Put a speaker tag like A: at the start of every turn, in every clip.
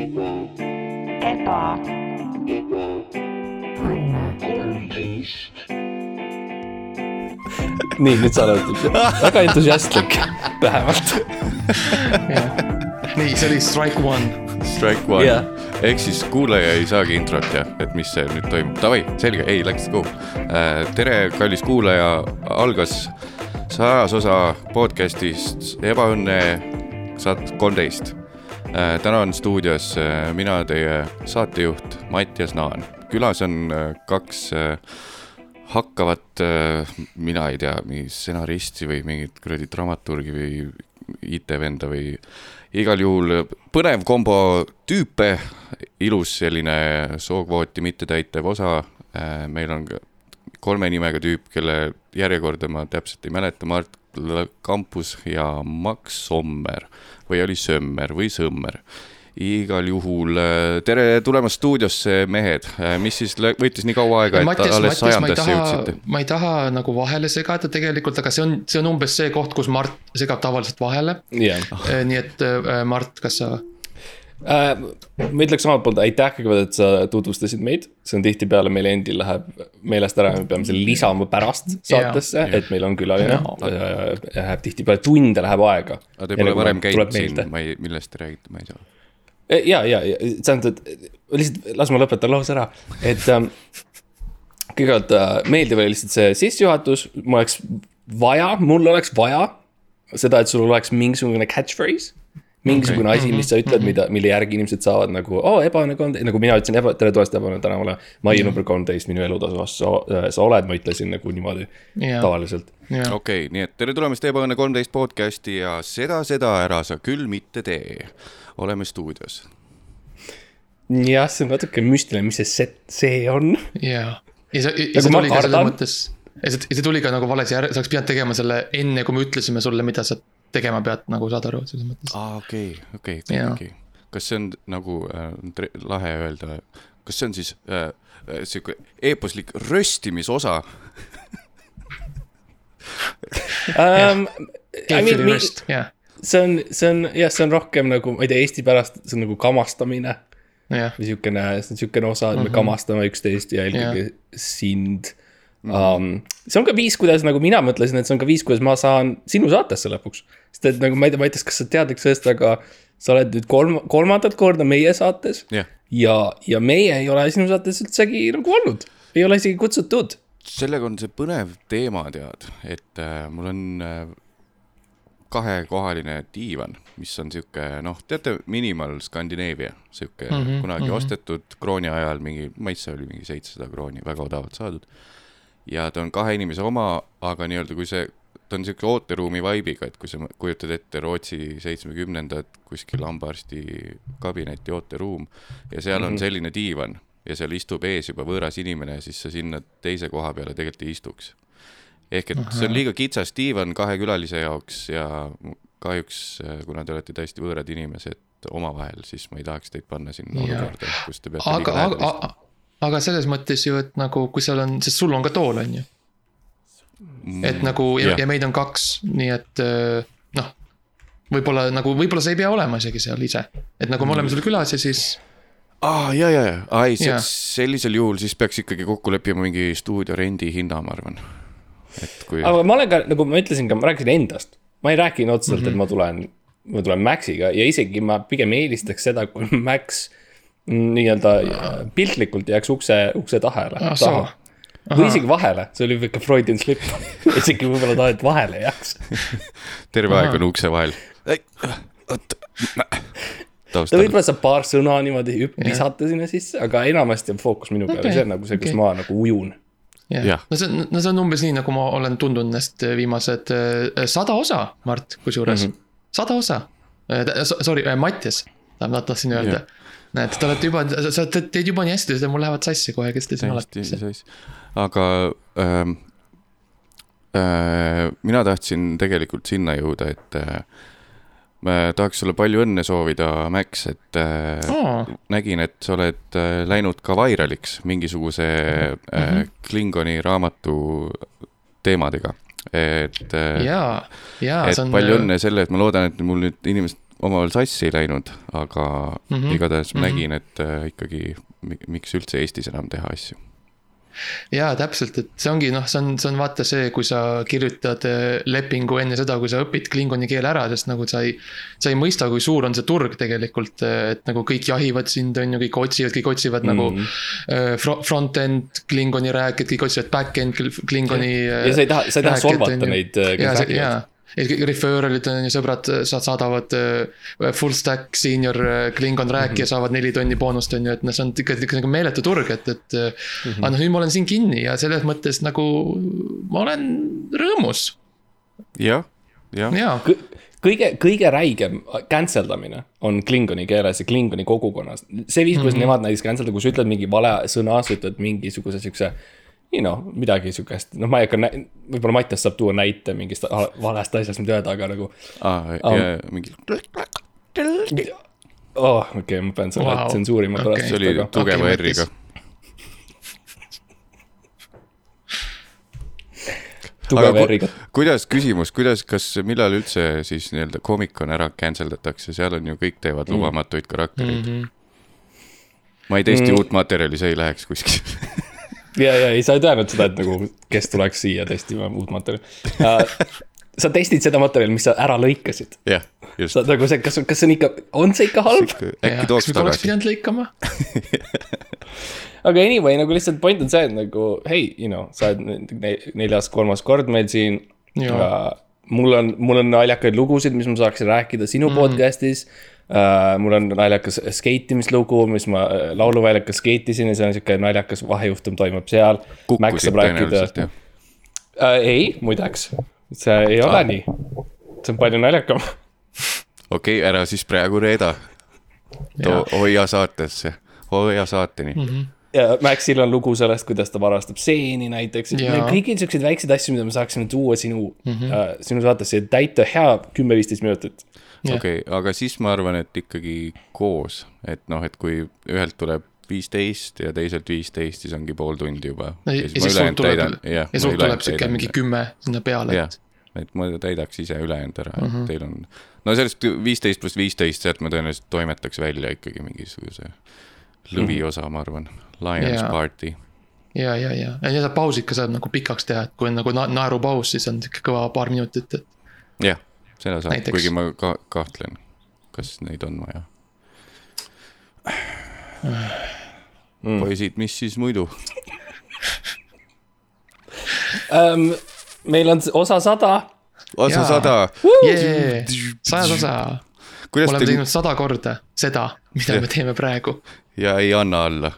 A: eba,
B: nii, nüüd sa oled väga entusiastlik, vähemalt.
C: nii, see oli strike one.
D: Strike one
B: Jah.
D: yeah., ehk siis kuulaja ei saagi introt ja, et mis see nüüd toimub, davai, selge, ei let's go uh,. tere, kallis kuulaja, algas sajas osa podcast'ist Ebaõnne saat kolmteist. Täna on stuudios uh, mina, teie saatejuht Mattias Naan, külas on uh, kaks hakkavat, mina ei tea, mingi stsenaristi või mingit kuradi dramaturgi või IT-venda või igal juhul põnev kombo tüüpe, ilus selline sookvooti mittetäitev osa. meil on kolme nimega tüüp, kelle järjekorda ma täpselt ei mäleta, Mart Kampus ja Max Sommer või oli Sömmer või Sõmmer igal juhul äh, tere tulemast stuudiosse, mehed, mis siis võttis nii kaua aega, et
C: Mattias,
D: alles
C: Mattias, ma ei
D: sajandasse
C: taha
D: jõudsite?,
C: ma ei taha nagu vahele segada tegelikult, aga see on, see on umbes see koht, kus Mart segab tavaliselt vahele.
B: jah.
C: nii et äh, Mart, kas sa,
B: Äh, ma ütleks omalt poolt aitäh kõigepealt, et sa tutvustasid meid, see on tihtipeale meil endil läheb meelest ära, me peame selle lisama pärast saatesse, et meil on külaline. Läheb tihtipeale tunde läheb aega.
D: aga te pole varem käinud siin, ma ei, millest te räägite, ma ei tea.
B: ja, ja, ja tähendab, et lihtsalt las ma lõpetan lause ära, et ähm, kõigepealt äh, meeldiv oli lihtsalt see sissejuhatus, mul oleks vaja, mul oleks vaja seda, et sul oleks mingisugune catchphrase. Mingisugune okay. asi, mis sa ütled, mida, mille järgi inimesed saavad nagu, oo ebaõnne kolmteist, nagu mina ütlesin, eba, tere tulemast ebaõnne tänavale. mai number kolmteist, minu elutasu, sa, sa oled, ma ütlesin nagu niimoodi
C: Jaa.
B: tavaliselt.
C: jah,
D: okei okay,, nii et tere tulemast Ebaõnne kolmteist podcast'i ja seda, seda ära sa küll mitte tee. oleme stuudios.
B: jah, see on natuke müstiline, mis see set see on.
C: ja, ja see, ja
B: Nagu
C: see tuli ka selles mõttes, ja see, ja see tuli ka nagu valesi järg-, sa oleks pidanud tegema selle enne, kui me ütlesime sulle, mida sa tegema pead, nagu saad aru, selles mõttes.
D: aa, okei, okei, okei, kas see on nagu äh, lahe öelda, kas see on siis äh, äh, sihuke eeposlik röstimisosa?
B: Um, I mean, mi-
C: jah,
B: see on, see on jah, see on rohkem nagu, ma ei tea, Eesti pärast, see on nagu kamastamine.
C: Jah,
B: või siukene, see on siukene osa, et me kamastame üksteist ja eelkõige sind. Um,. see on ka viis, kuidas nagu mina mõtlesin, et see on ka viis, kuidas ma saan sinu saatesse lõpuks. Sest et nagu ma ei tea, ma ei tea, kas sa teadlik sellest, aga sa oled nüüd kolm, kolmandat korda meie saates
D: jah,
B: ja, ja meie ei ole sinu saates üldsegi nagu olnud, ei ole isegi kutsutud.
D: sellega on see põnev teema, tead, et äh, mul on äh, kahekohaline diivan, mis on sihuke noh, teate, Minimal Scandinavia, sihuke mm -hmm, kunagi mm -hmm. ostetud krooni ajal mingi, ma ei tea, see oli mingi seitsesada krooni, väga odavalt saadud. ja ta on kahe inimese oma, aga nii-öelda kui see, ta on sihuke ooteruumi vibe'iga, et kui sa kujutad ette Rootsi seitsmekümnendad kuskil hambaarsti kabineti ooteruum ja seal on selline diivan ja seal istub ees juba võõras inimene siis sa sinna teise koha peale tegelikult ei istuks. ehk et see on liiga kitsas diivan kahe külalise jaoks ja kahjuks, kuna te olete täiesti võõrad inimesed omavahel, siis ma ei tahaks teid panna sinna olukorda, kus te peate
C: aga,
D: liiga lähedal istuma.
C: aga, aga selles mõttes ju, et nagu, kui seal on, sest sul on ka tool, on ju. Et nagu ja,
D: Jah.
C: ja meid on kaks, nii et äh, noh. võib-olla nagu, võib-olla sa ei pea olema isegi seal ise, et nagu me oleme sul külas ja siis
D: aa, ja, ja, ja, aa ei, sellisel juhul siis peaks ikkagi kokku leppima mingi stuudio rendi hinna, ma arvan. et kui,
B: aga ma olen ka, nagu ma ütlesin ka, ma rääkisin endast. ma ei rääkinud otseselt mm, -hmm. et ma tulen, ma tulen Maxiga ja isegi ma pigem eelistaks seda, kui Max nii-öelda piltlikult jääks ukse, ukse tahele
C: Ah,
B: taha. Või isegi vahele, see oli ikka Freudian slip. isegi võib-olla taha, et vahele jääks.
D: terve aeg on ukse vahel. oot,
B: ta võib-olla saab paar sõna niimoodi visata sinna sisse, aga enamasti on fookus minu peal okay., see on nagu see, kus okay. ma nagu ujun.
C: jah
D: Jah.,
C: no see on, no see on umbes nii, nagu ma olen tundnud ennast viimased äh, sada osa, Mart, kusjuures mm. -hmm. sada osa. Sorry, Mattias, ma tahtsin öelda. näed, te olete juba, sa te- teed juba nii hästi, mul lähevad sassi kohe, kes te siin olete.
D: Aga ähm, äh, mina tahtsin tegelikult sinna jõuda, et äh, ma tahaks sulle palju õnne soovida, Max, et äh,
C: Aa.
D: nägin, et sa oled äh, läinud ka vairaliks mingisuguse äh, Klingoni raamatu teemadega. et äh,
C: ja, ja
D: et
C: on.
D: palju õnne selle, et ma loodan, et mul nüüd inimesed omavahel sassi ei läinud, aga mm. -hmm. igatahes ma
C: Mhm.
D: nägin, et äh, ikkagi mi- miks üldse Eestis enam teha asju.
C: jaa, täpselt, et see ongi noh, see on, see on vaata see, kui sa kirjutad eh, lepingu enne seda, kui sa õpid klingoni keele ära, sest nagu sa ei. sa ei mõista, kui suur on see turg tegelikult, et nagu kõik jahivad sind, on ju, kõik otsivad, kõik otsivad mm. nagu
B: Mhm.
C: eh, fro- front-end klingoni rääkijad, kõik otsivad back-end kl- klingoni.
B: ja sa ei taha, sa ei taha solvata neid, äh,
C: ja jaa, referral'id on ju sõbrad, sa saadavad äh, full stack senior äh, Klingon rääkija saavad neli tonni boonust on ju, et noh, see on ikka ikka nagu meeletu turg, et, et mm. -hmm. aga noh, nüüd ma olen siin kinni ja selles mõttes nagu ma olen rõõmus,
D: jah, jah,
C: jaa.
B: kõige, kõige räigem cancel damine on klingoni keeles ja klingoni kogukonnas. see viis, kuidas mm -hmm. nemad näiteks cancel da, kui sa ütled mingi vale sõna, sa ütled mingisuguse siukse. You know, midagi siukest, noh, ma ei hakka, võib-olla Mattias saab tuua näite mingist valest asjast, mida öelda, aga nagu.
D: aa,
B: Am-
D: ja mingi,
B: oh, okei okay,, ma pean selle wow. tsensuurima
C: okei.
B: pärast
D: see oli
B: aga....
D: tugeva
C: Okei,
D: R-iga
B: tugeva
D: ku-
B: R-iga.
D: kuidas, küsimus, kuidas, kas, millal üldse siis nii-öelda Comic-Con ära cancel datakse, seal on ju kõik teevad lubamatuid karaktereid mm. -hmm. ma ei testi
B: Mm.
D: mm. uut materjali, see ei läheks kuskile
B: ja, ja ei, sa ei teadnud seda, et nagu, kes tuleks siia testima uut materjali uh,. sa testid seda materjali, mis sa ära lõikasid.
D: jah, just
B: sa. nagu see, kas, kas see on ikka, on see ikka halb?
D: äkki tooks
C: me oleks
D: tagasi.
C: pidanud lõikama?
B: aga anyway, nagu lihtsalt point on see, et nagu hei, you know, sa oled neljas, kolmas kord meil siin.
C: Jaa.
B: mul on, mul on naljakaid lugusid, mis ma saaksin rääkida sinu mm. podcast'is uh,. mul on naljakas skeitimislugu, mis ma äh, lauluväljakas skeitisin ja see on sihuke naljakas vahejuhtum toimub seal.
D: kukkusid tõenäoliselt jah.
B: uh,. ei, muideks, see ei ole
D: Ah.
B: nii. see on palju naljakam.
D: okei okay,, ära siis praegu reeda. hoia saatesse, hoia saateni mm. -hmm.
B: ja Maxil on lugu sellest, kuidas ta varastab seeni näiteks. Kõigil siukseid väikseid asju, mida me saaksime tuua sinu mm, -hmm. uh, sinu saatesse täita hea kümme-viisteist minutit.
D: Okei okay,, aga siis ma arvan, et ikkagi koos, et noh, et kui ühelt tuleb viisteist ja teiselt viisteist, siis ongi pool tundi juba.
C: ja siis sul tuleb, ja sul tuleb sihuke mingi kümme sinna peale, et,
D: et ma täidaks ise ülejäänud ära mm, -hmm. et teil on, no sellest viisteist pluss viisteist, sealt ma tõenäoliselt toimetaks välja ikkagi mingisuguse lõviosa, ma arvan. Lions
C: Jaa.
D: Party,
C: ja, ja, ja, ja need pausid ka saab nagu pikaks teha, et kui on nagu na naerupaus, siis on sihuke kõva paar minutit, et
D: jah, seda saab, kuigi ma ka kahtlen, kas neid on vaja mm.. poisid, mis siis muidu?
B: Um, meil on osa sada.
D: osa sada.
C: sajas osa. oleme
D: te
C: teinud sada korda seda, mida
D: Jah.
C: me teeme praegu.
D: ja ei anna alla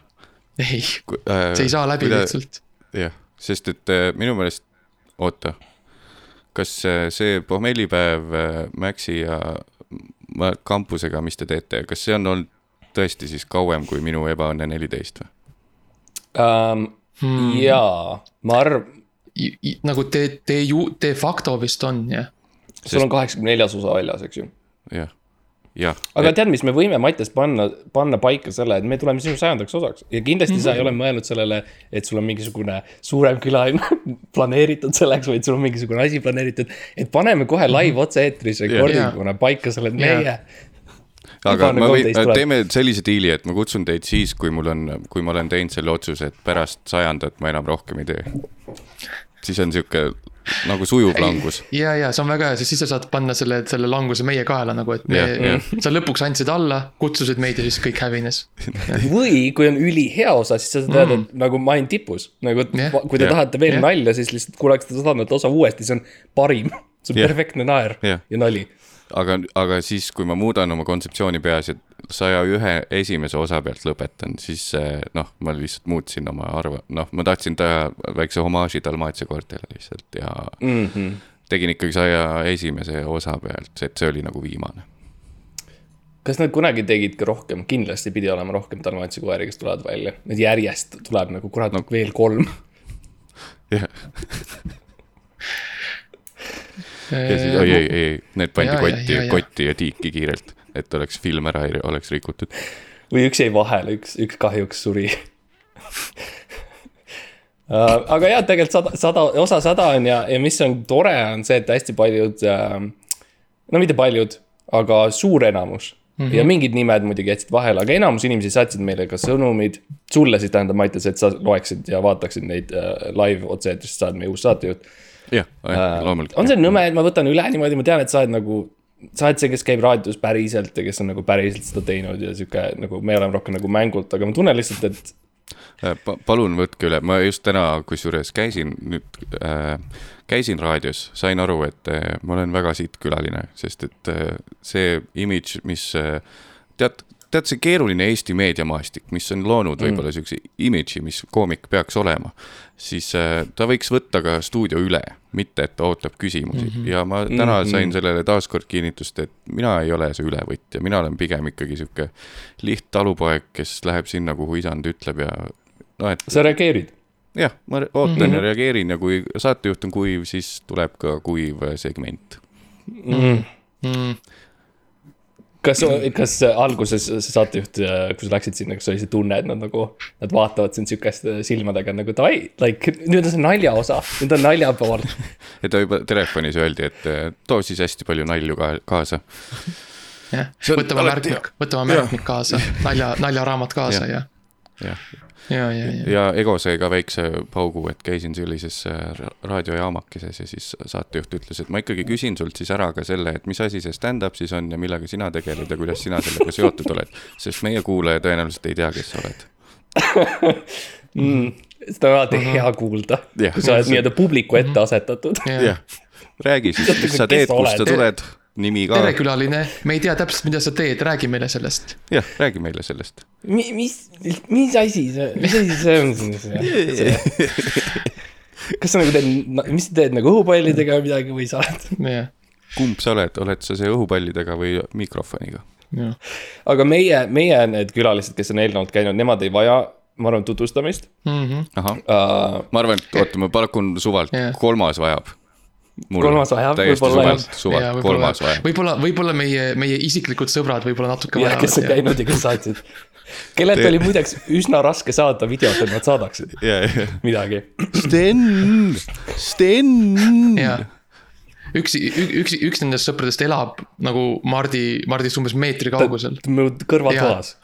C: ei,
D: äh,.
C: see ei saa läbi lihtsalt.
D: jah, sest et äh, minu meelest, oota, kas äh, see pohmellipäev äh, Maxi ja kampusega, mis te teete, kas see on olnud tõesti siis kauem kui minu ebaõnne neliteist või?
B: Um,
C: Hmm.
B: jaa, ma arvan,
C: nagu te, te ju, de facto vist on jah.
B: sul on kaheksakümne neljas osa väljas, eks ju.
D: jah,
B: aga tead, mis me võime, Mattias, panna, panna paika selle, et me tuleme sinu sajandaks osaks ja kindlasti mm -hmm. sa ei ole mõelnud sellele, et sul on mingisugune suurem külaline planeeritud selleks, vaid sul on mingisugune asi planeeritud. et paneme kohe live otse-eetris rekordinguna paika selle, et meie
C: Jaa.
D: aga ma võin
B: 13, tuleb.
D: teeme sellise diili, et ma kutsun teid siis, kui mul on, kui ma olen teinud selle otsuse, et pärast sajandat ma enam rohkem ei tee. siis on sihuke nagu sujuv langus.
C: ja, ja see on väga hea, sest siis sa saad panna selle, selle languse meie kaela nagu, et me sa lõpuks andsid alla, kutsusid meid ja siis kõik hävines.
B: või kui on ülihea osa, siis sa tead, et nagu ma olen tipus. nagu, et
C: Jah.
B: kui te
D: Jah.
B: tahate veel
C: Jah.
B: nalja, siis lihtsalt kuulake seda sadandat osa uuesti, see on parim. see on
D: Jah.
B: perfektne naer
D: Jah.
B: ja nali.
D: aga, aga siis, kui ma muudan oma kontseptsiooni peas ja saja ühe esimese osa pealt lõpetan, siis eh, noh, ma lihtsalt muutsin oma arva, noh, ma tahtsin teha väikse homaaži Dalmatia koertele lihtsalt ja
B: Mm -hmm.
D: tegin ikkagi saja esimese osa pealt, et see oli nagu viimane.
B: kas nad kunagi tegid ka rohkem, kindlasti pidi olema rohkem Dalmatsi koeri, kes tulevad välja, nüüd järjest tuleb nagu kurat no. veel kolm.
D: jah, ja siis oi, ei, ei, need pandi
C: jaa,
D: kotti kotti ja tiiki kiirelt, et oleks film ära ei oleks rikutud.
B: või üks jäi vahele, üks, üks kahjuks suri Uh, aga jah, tegelikult sada, sada, osa sada on ja, ja mis on tore, on see, et hästi paljud uh,, no mitte paljud, aga suur enamus mm. -hmm. ja mingid nimed muidugi jätsid vahele, aga enamus inimesi saatsid meile ka sõnumid. sulle siis tähendab, Mattias, et sa loeksid ja vaataksid neid äh, live otse-eetrist, sa oled meie uus saatejuht.
D: Jah, loomulikult.
B: on see nõme, et ma võtan üle niimoodi, ma tean, et sa oled nagu sa oled see, kes käib raadios päriselt ja kes on nagu päriselt seda teinud ja sihuke nagu me oleme rohkem nagu mängult, aga ma tunnen lihtsalt, et
D: Äh, pa-, palun võtke üle, ma just täna kusjuures käisin nüüd äh,, käisin raadios, sain aru, et äh, ma olen väga siit külaline, sest et äh, see imidž, mis äh, tead, tead see keeruline Eesti meediamaastik, mis on loonud mm. võib-olla siukse imidži, mis koomik peaks olema, siis äh, ta võiks võtta ka stuudio üle, mitte et ta ootab küsimusi mm -hmm. ja ma täna mm -hmm. sain sellele taaskord kinnitust, et mina ei ole see ülevõtja, mina olen pigem ikkagi sihuke liht-talupoeg, kes läheb sinna, kuhu isand ütleb ja no et.
B: sa reageerid?
D: jah, ma ootan mm -hmm. ja reageerin ja kui saatejuht on kuiv, siis tuleb ka kuiv segment
B: mm.. Mm. Kas, kas alguses see saatejuht, kui sa läksid sinna, kas oli see tunne, et nad nagu, nad vaatavad sind sihukeste silmadega nagu davai, like nüüd on see nalja osa, nüüd on nalja pool.
D: ja ta juba telefonis öeldi, et too siis hästi palju nalju ka kaasa.
C: jah, võtame märkmik, võtame märkmik kaasa, nalja, naljaraamat kaasa ja, ja.
D: ja ja, ja, ja. ja Ego sai ka väikse paugu, et käisin sellises äh, raadiojaamakeses ja siis saatejuht ütles, et ma ikkagi küsin sult siis ära ka selle, et mis asi see stand-up siis on ja millega sina tegeled ja kuidas sina sellega seotud oled. sest meie kuulaja tõenäoliselt ei tea, kes sa oled
B: mm,. seda on alati mm -hmm. hea kuulda, kui sa oled nii-öelda publiku ette asetatud.
D: jah, räägi siis, mis sa teed, kust sa tuled nimi ka.
C: tere, külaline, me ei tea täpselt, mida sa teed, räägi meile sellest.
D: jah, räägi meile sellest
B: Mi,. mis, mis asi see, mis asi see on siis? kas sa nagu teed, mis sa teed nagu õhupallidega või midagi või sa oled?
D: kumb sa oled, oled sa see õhupallidega või mikrofoniga?
B: aga meie, meie need külalised, kes on eelnevalt käinud, nemad ei vaja ma arvan, tutvustamist
C: mm. -hmm.
D: uh,, ma arvan, et oota, ma pakun suvalt yeah., kolmas vajab
B: kolmas vajab, võib-olla
D: jah. kolmas vajab.
C: võib-olla, võib-olla meie, meie isiklikud sõbrad võib-olla natuke
B: vajavad. kes on käinud ja kes saatsid. kellelt oli muideks üsna raske saada videot, et nad saadaksid
D: yeah, yeah.
B: midagi.
D: Sten, Sten.
C: üks, üks, üks nendest sõpradest elab nagu Mardi, Mardist umbes meetri kaugusel.
B: mu kõrvatoas.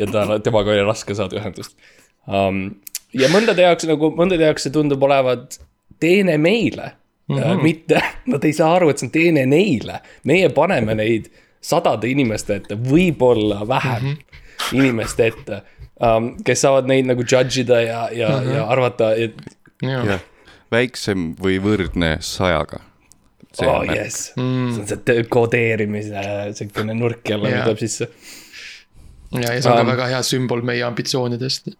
B: ja ta, temaga oli raske saada ühendust um,. ja mõndade jaoks nagu, mõndade jaoks see tundub olevat teene meile mm. -hmm. mitte, nad ei saa aru, et see on teene neile, meie paneme neid sadade inimeste ette, võib-olla vähem mm -hmm. inimeste ette um,. kes saavad neid nagu judge ida ja, ja mm, -hmm. ja arvata, et.
D: jah, väiksem või võrdne sajaga.
B: oh jess mm., see on see kodeerimise sihukene nurk jälle yeah. tuleb sisse.
C: ja, ja see on um, ka väga hea sümbol meie ambitsioonidest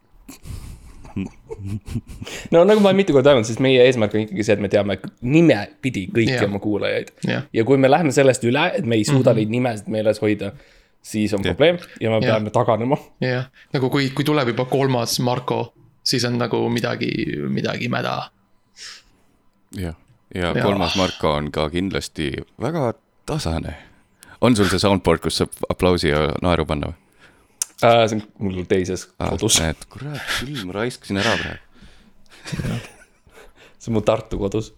B: no nagu ma olen mitu korda öelnud, siis meie eesmärk on ikkagi see, et me teame nimepidi kõiki yeah. oma kuulajaid
C: yeah..
B: ja kui me läheme sellest üle, et me ei suuda mm -hmm. neid nimesid meeles hoida, siis on yeah. probleem ja me peame yeah. taganema.
C: jah yeah., nagu kui, kui tuleb juba kolmas Marko, siis on nagu midagi, midagi mäda.
D: jah, ja, ja kolmas Marko on ka kindlasti väga tasane. on sul see soundboard, kus saab aplausi ja naeru panna või?
B: Äh,. see on mul teises ah, kodus.
D: näed, kurat küll, ma raiskasin ära praegu
B: see on mu Tartu kodus.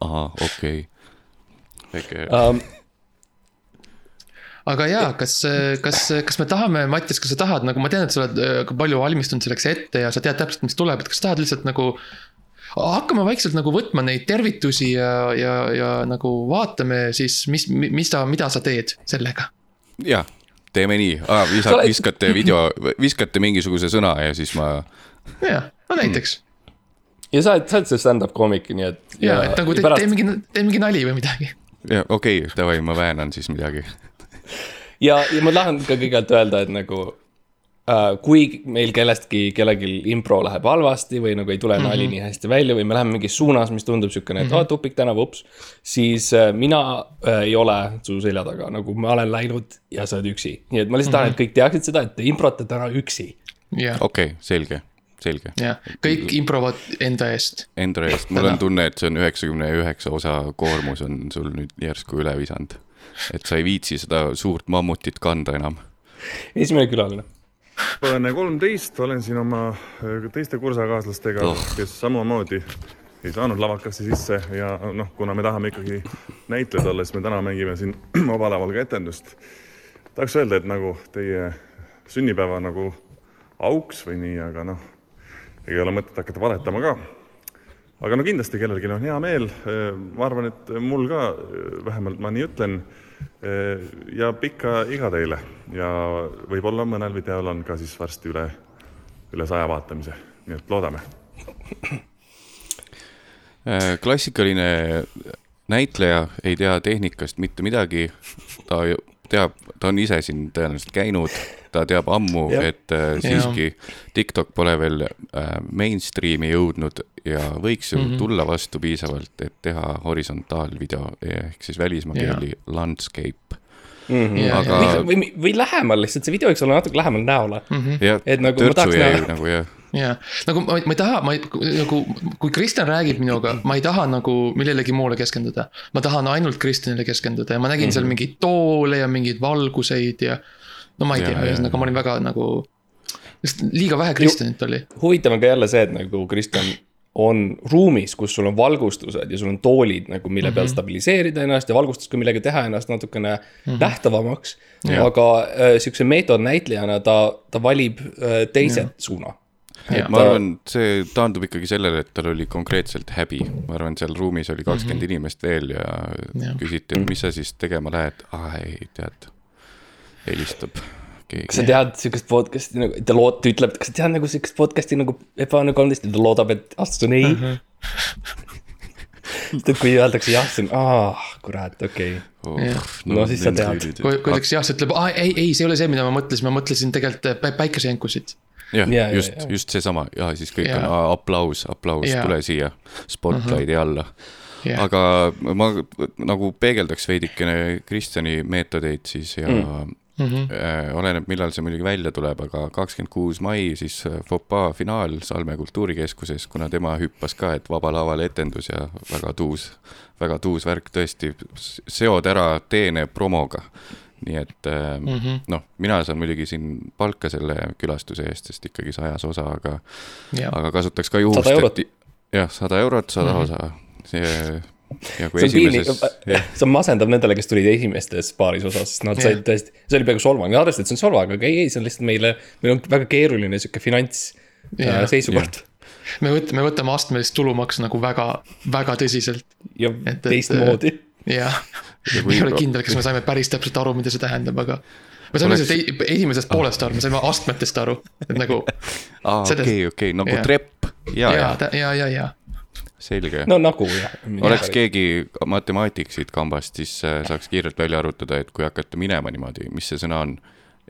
D: ahah, okei okay.. väike
B: um,
C: aga jaa, kas, kas, kas me tahame, Mattias, kas sa tahad nagu, ma tean, et sa oled äh, palju valmistunud selleks ette ja sa tead täpselt, mis tuleb, et kas sa tahad lihtsalt nagu. hakkame vaikselt nagu võtma neid tervitusi ja, ja, ja nagu vaatame siis, mis, mis ta, mida sa teed sellega.
D: jaa, teeme nii ah,, viskate video, viskate mingisuguse sõna ja siis ma.
C: jah, no näiteks mm..
B: ja sa oled, sa oled see stand-up koomik, nii et.
C: ja, et nagu te, pärast... tee mingi, tee mingi nali või midagi.
D: ja okei okay,, davai, ma väänan siis midagi
B: ja, ja ma tahan ka kõigepealt öelda, et nagu kui meil kellestki, kellelgi impro läheb halvasti või nagu ei tule mm -hmm. nali nii hästi välja või me läheme mingis suunas, mis tundub siukene, et mm -hmm. oh, tupik tänav, ups. siis uh, mina uh, ei ole su selja taga, nagu ma olen läinud ja sa oled üksi. nii et ma lihtsalt mm -hmm. tahan, et kõik teaksid seda, et te improte täna üksi.
C: okei
D: selge, selge.
C: jah, kõik improvad enda eest.
D: Enda eest, mul on tunne, et see on üheksakümne üheksa osa koormus on sul nüüd järsku üle visanud. et sa ei viitsi seda suurt mammutit kanda enam.
B: esimene külaline
A: olen kolmteist, olen siin oma äh, teiste kursakaaslastega oh., kes samamoodi ei saanud lavakasse sisse ja noh, kuna me tahame ikkagi näitlejad olla, siis me täna mängime siin vabalaval ka etendust. tahaks öelda, et nagu teie sünnipäeva nagu auks või nii, aga noh, ei ole mõtet hakata valetama ka. aga no kindlasti kellelgi on hea meel, ma arvan, et mul ka, vähemalt ma nii ütlen, ja pikka iga teile. Ja võib-olla mõnel videol on ka siis varsti üle, üle saja vaatamise, nii et loodame.
D: Äh, klassikaline näitleja ei tea tehnikast mitte midagi. ta teab, ta on ise siin tõenäoliselt käinud, ta teab ammu, et äh, siiski TikTok pole veel äh, mainstream'i jõudnud ja võiks ju mm -hmm. tulla vastu piisavalt, et teha horisontaalvideo ehk siis välismaa keeli landscape
B: Mm -hmm. Ja, aga. või, või, või lähemal lihtsalt, see video võiks olla natuke lähemal näole mm.
D: -hmm. et nagu ma tahaks näha. nagu jah
C: jah, nagu ma, ma ei taha, ma ei, nagu kui Kristjan räägib minuga, ma ei taha nagu millelegi muule keskenduda. ma tahan ainult Kristjanile keskenduda ja ma nägin mm -hmm. seal mhm. mingeid toole ja mingeid valguseid ja. no ma ei tea, ühesõnaga ma olin väga nagu, lihtsalt liiga vähe Kristjanit oli.
B: huvitav on ka jälle see, et nagu Kristjan on ruumis, kus sul on valgustused ja sul on toolid nagu, mille mm -hmm. peal mhm. stabiliseerida ennast ja valgustusega millega teha ennast natukene mm -hmm. nähtavamaks. aga äh, sihukese meetodnäitlejana ta, ta valib äh, teise ja. suuna
D: et ma arvan, see taandub ikkagi sellele, et tal oli konkreetselt häbi. ma arvan, seal ruumis oli kakskümmend mm -hmm. inimest veel ja, ja küsiti, et mis sa siis tegema lähed. aa ei, tead, helistab
B: keegi. kas sa tead sihukest podcast'i nagu, ta lood-, ta ütleb, kas sa tead nagu sihukest podcast'i nagu Ebaõnne kolmteist ja ta loodab, et vastus on ei mm. -hmm. et kui öeldakse jah, siis on aa, kurat, okei okay. oh,. no, no siis sa tead.
C: kui, kui öeldakse jah, siis ütleb, aa ei, ei, see ei ole see, mida ma mõtlesin, ma mõtlesin tegelikult päikesejänkusid
D: jah ja, just, just seesama ja siis kõik ja. on aplaus, aplaus, tule siia spotlighti uh -huh. alla. Yeah. aga ma nagu peegeldaks veidikene Kristjani meetodeid siis ja mm. Mm -hmm. oleneb, millal see muidugi välja tuleb, aga kakskümmend kuus mai siis äh, Fopa finaal Salme kultuurikeskuses, kuna tema hüppas ka, et vaba laval etendus ja väga tuus, väga tuus värk tõesti, seod ära teene promoga nii et mm -hmm. noh, mina saan muidugi siin palka selle külastuse eest, sest ikkagi sajas osa, aga, aga kasutaks ka juhust, et jah, sada eurot, sada mm -hmm. osa. see
B: see on esimeses. see on masendav nendele, kes tulid esimestes paaris osas, sest nad said tõesti, see oli peaaegu solvang, arvestades, et see on solvang, aga ei, ei, see on lihtsalt meile, meil on väga keeruline sihuke finants äh, seisukord
C: me võtame, me võtame astmelist tulumaksu nagu väga, väga tõsiselt.
B: ja teistmoodi.
C: jah ma ei ole kindel, kas me saime päris täpselt aru, mida see tähendab, aga. me saime Oleks... lihtsalt esimesest poolest aru, me saime astmetest aru, et nagu.
D: aa, okei, okei, nagu ja. trepp,
C: ja, ja, ja, ja, ja, ja
D: selge.
B: no nagu jah.
D: oleks keegi matemaatik siit kambast, siis äh, saaks kiirelt välja arvutada, et kui hakata minema niimoodi, mis see sõna on